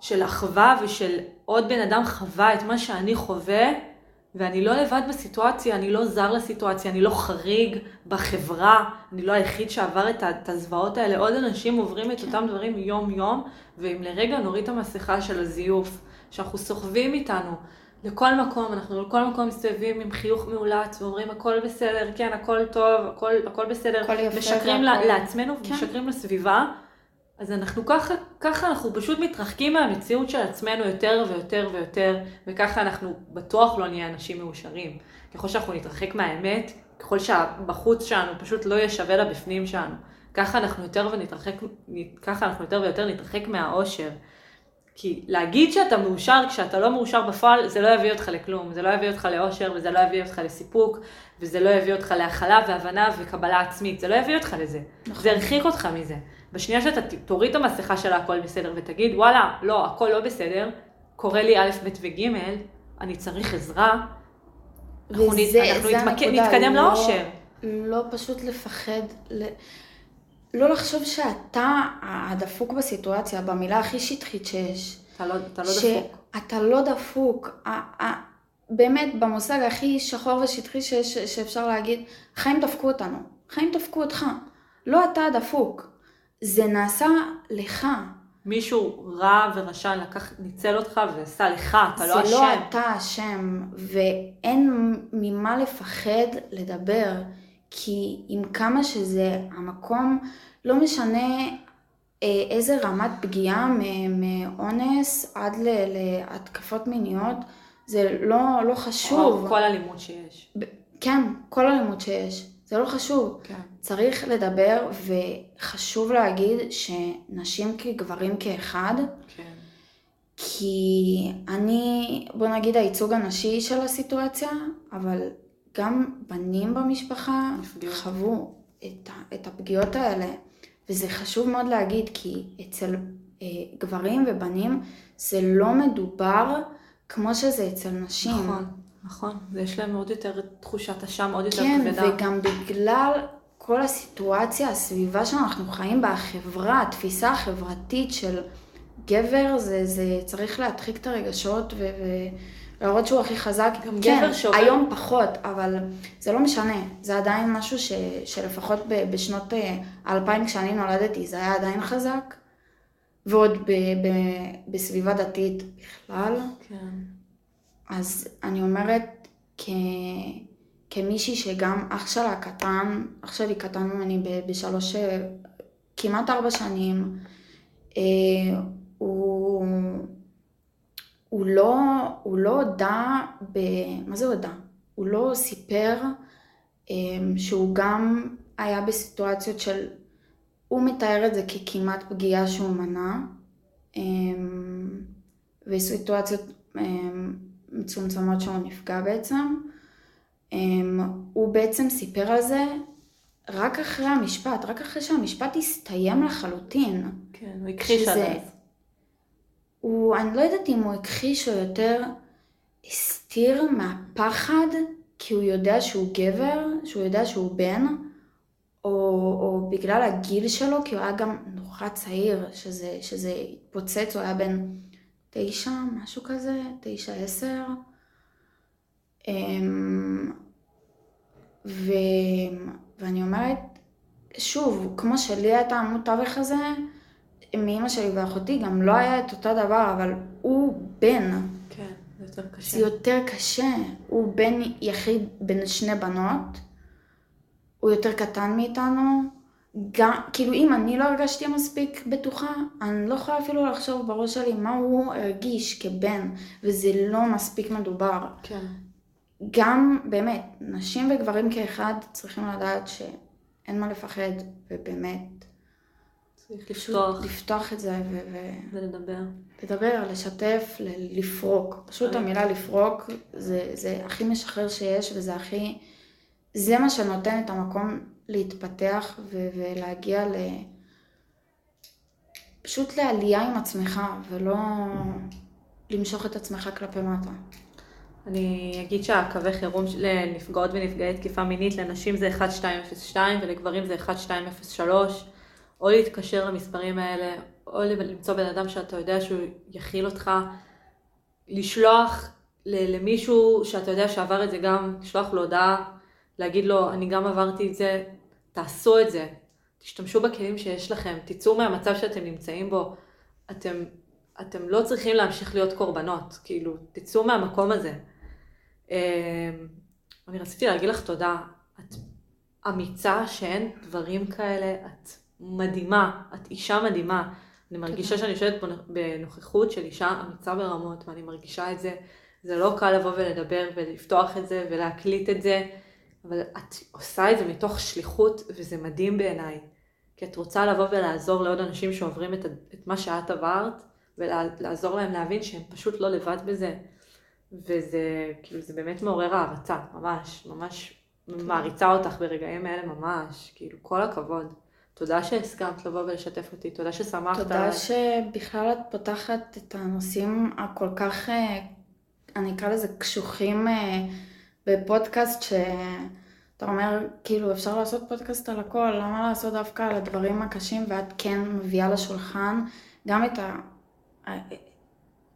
של אחווה ושל עוד בן אדם חווה את מה שאני חווה, ואני לא לבד בסיטואציה, אני לא זר לסיטואציה, אני לא חריג בחברה, אני לא היחיד שעבר את הזוועות האלה, עוד אנשים עוברים את אותם דברים יום-יום, ואם לרגע נוריד את המסכה של הזיוף, שאנחנו סוחבים איתנו לכל מקום, אנחנו לכל מקום מסתובבים עם חיוך מאולץ ואומרים הכל בסדר, כן, הכל טוב, הכל, הכל בסדר, הכל יפה, משקרים הכל... לעצמנו כן. ומשקרים לסביבה, אז אנחנו ככה, ככה אנחנו פשוט מתרחקים מהמציאות של עצמנו יותר ויותר ויותר, וככה אנחנו בטוח לא נהיה אנשים מאושרים. ככל שאנחנו נתרחק מהאמת, ככל שהבחוץ שלנו פשוט לא יהיה שווה לבפנים שלנו, ככה אנחנו יותר ונתרחק, ככה אנחנו יותר ויותר נתרחק מהאושר. כי להגיד שאתה מאושר כשאתה לא מאושר בפועל, זה לא יביא אותך לכלום, זה לא יביא אותך לאושר וזה לא יביא אותך לסיפוק, וזה לא יביא אותך להכלה והבנה וקבלה עצמית, זה לא יביא אותך לזה. נכון. זה הרחיק אותך מזה. בשנייה שאתה תוריד את המסכה של הכל בסדר ותגיד, וואלה, לא, הכל לא בסדר, קורה לי א', ב' וג', אני צריך עזרה, אנחנו, וזה, אנחנו נתמק... נתקדם לא, לאושר. לא פשוט לפחד, ל... לא לחשוב שאתה הדפוק בסיטואציה, במילה הכי שטחית שיש. אתה לא, אתה לא דפוק. שאתה לא דפוק. באמת, במושג הכי שחור ושטחי שיש, שאפשר להגיד, חיים דפקו אותנו. חיים דפקו אותך. לא אתה הדפוק. זה נעשה לך. מישהו רע ורשע לקח, ניצל אותך ועשה לך, אתה לא אשם. זה לא אתה אשם, ואין ממה לפחד לדבר, כי עם כמה שזה המקום, לא משנה אה, איזה רמת פגיעה מאונס עד להתקפות מיניות, זה לא, לא חשוב. או כל אלימות שיש. כן, כל אלימות שיש. זה לא חשוב. כן. צריך לדבר, וחשוב להגיד שנשים כגברים כאחד, כן. כי אני, בוא נגיד הייצוג הנשי של הסיטואציה, אבל גם בנים במשפחה נפגעות. חוו את, את הפגיעות האלה, וזה חשוב מאוד להגיד, כי אצל אה, גברים ובנים זה לא מדובר כמו שזה אצל נשים. נכון. נכון, ויש להם עוד יותר תחושת אשם, עוד יותר כן, כבדה. כן, וגם בגלל כל הסיטואציה, הסביבה שאנחנו חיים בה, החברה, התפיסה החברתית של גבר, זה, זה צריך להדחיק את הרגשות ו... ולהראות שהוא הכי חזק. גם כן, גבר שובר. היום פחות, אבל זה לא משנה. זה עדיין משהו ש, שלפחות בשנות האלפיים כשאני נולדתי, זה היה עדיין חזק. ועוד ב, ב, בסביבה דתית בכלל. כן. אז אני אומרת, כ... כמישהי שגם אח שלה קטן, אח שלי קטן ממני בשלוש, כמעט ארבע שנים, אה, הוא, הוא, לא, הוא לא הודה, ב... מה זה הודה? הוא לא סיפר אה, שהוא גם היה בסיטואציות של, הוא מתאר את זה ככמעט פגיעה שהוא מנע, אה, וסיטואציות מצומצמות שהוא נפגע בעצם. אמ, הוא בעצם סיפר על זה רק אחרי המשפט, רק אחרי שהמשפט הסתיים לחלוטין. כן, הוא הכחיש עד אז. הוא, אני לא יודעת אם הוא הכחיש או יותר הסתיר מהפחד, כי הוא יודע שהוא גבר, שהוא יודע שהוא בן, או, או בגלל הגיל שלו, כי הוא היה גם נורא צעיר, שזה, שזה התפוצץ, הוא היה בן תשע, משהו כזה, תשע, עשר. אמ, ו... ואני אומרת, שוב, כמו שלי הייתה עמוד תווך הזה, מאימא שלי ואחותי גם לא היה את אותו דבר, אבל הוא בן. כן, זה יותר קשה. זה יותר קשה. הוא בן יחיד בין שני בנות, הוא יותר קטן מאיתנו, גם, כאילו אם אני לא הרגשתי מספיק בטוחה, אני לא יכולה אפילו לחשוב בראש שלי מה הוא הרגיש כבן, וזה לא מספיק מדובר. כן. גם, באמת, נשים וגברים כאחד צריכים לדעת שאין מה לפחד, ובאמת... צריך לפתוח. לפתוח את זה ו... ולדבר. לדבר, לשתף, לפרוק. פשוט המילה לפרוק זה, זה הכי משחרר שיש, וזה הכי... זה מה שנותן את המקום להתפתח ו- ולהגיע ל... פשוט לעלייה עם עצמך, ולא למשוך את עצמך כלפי מטה. אני אגיד שהקווי חירום לנפגעות ונפגעי תקיפה מינית לנשים זה 1202 ולגברים זה 1203, או להתקשר למספרים האלה, או למצוא בן אדם שאתה יודע שהוא יכיל אותך, לשלוח למישהו שאתה יודע שעבר את זה גם, לשלוח לו הודעה, להגיד לו, אני גם עברתי את זה, תעשו את זה. תשתמשו בכלים שיש לכם, תצאו מהמצב שאתם נמצאים בו. אתם, אתם לא צריכים להמשיך להיות קורבנות, כאילו, תצאו מהמקום הזה. אמ, אני רציתי להגיד לך תודה. את אמיצה שאין דברים כאלה, את מדהימה, את אישה מדהימה. אני מרגישה שאני יושבת בנוכחות של אישה אמיצה ברמות, ואני מרגישה את זה. זה לא קל לבוא ולדבר ולפתוח את זה ולהקליט את זה, אבל את עושה את זה מתוך שליחות, וזה מדהים בעיניי. כי את רוצה לבוא ולעזור לעוד אנשים שעוברים את, את מה שאת עברת, ולעזור להם להבין שהם פשוט לא לבד בזה. וזה, כאילו, זה באמת מעורר הערצה, ממש, ממש מעריצה אותך ברגעים האלה ממש, כאילו, כל הכבוד. תודה שהסכמת לבוא ולשתף אותי, תודה ששמחת. תודה שבכלל את פותחת את הנושאים הכל כך, אה, אני אקרא לזה קשוחים אה, בפודקאסט, שאתה אומר, כאילו, אפשר לעשות פודקאסט על הכל, למה לעשות דווקא על הדברים הקשים, ואת כן מביאה לשולחן גם את ה...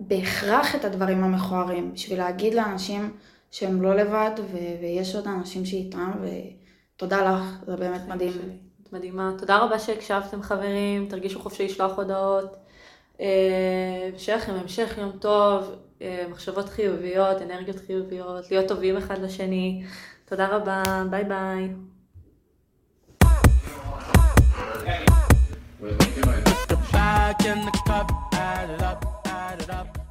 בהכרח את הדברים המכוערים, בשביל להגיד לאנשים שהם לא לבד, ו- ויש עוד אנשים שאיתם, ותודה לך, זה באמת מדהים. שלי. את מדהימה. תודה רבה שהקשבתם חברים, תרגישו חופשי לשלוח הודעות. אה, שיהיה לכם המשך יום טוב, אה, מחשבות חיוביות, אנרגיות חיוביות, להיות טובים אחד לשני. תודה רבה, ביי ביי. Back in the cup, add it up.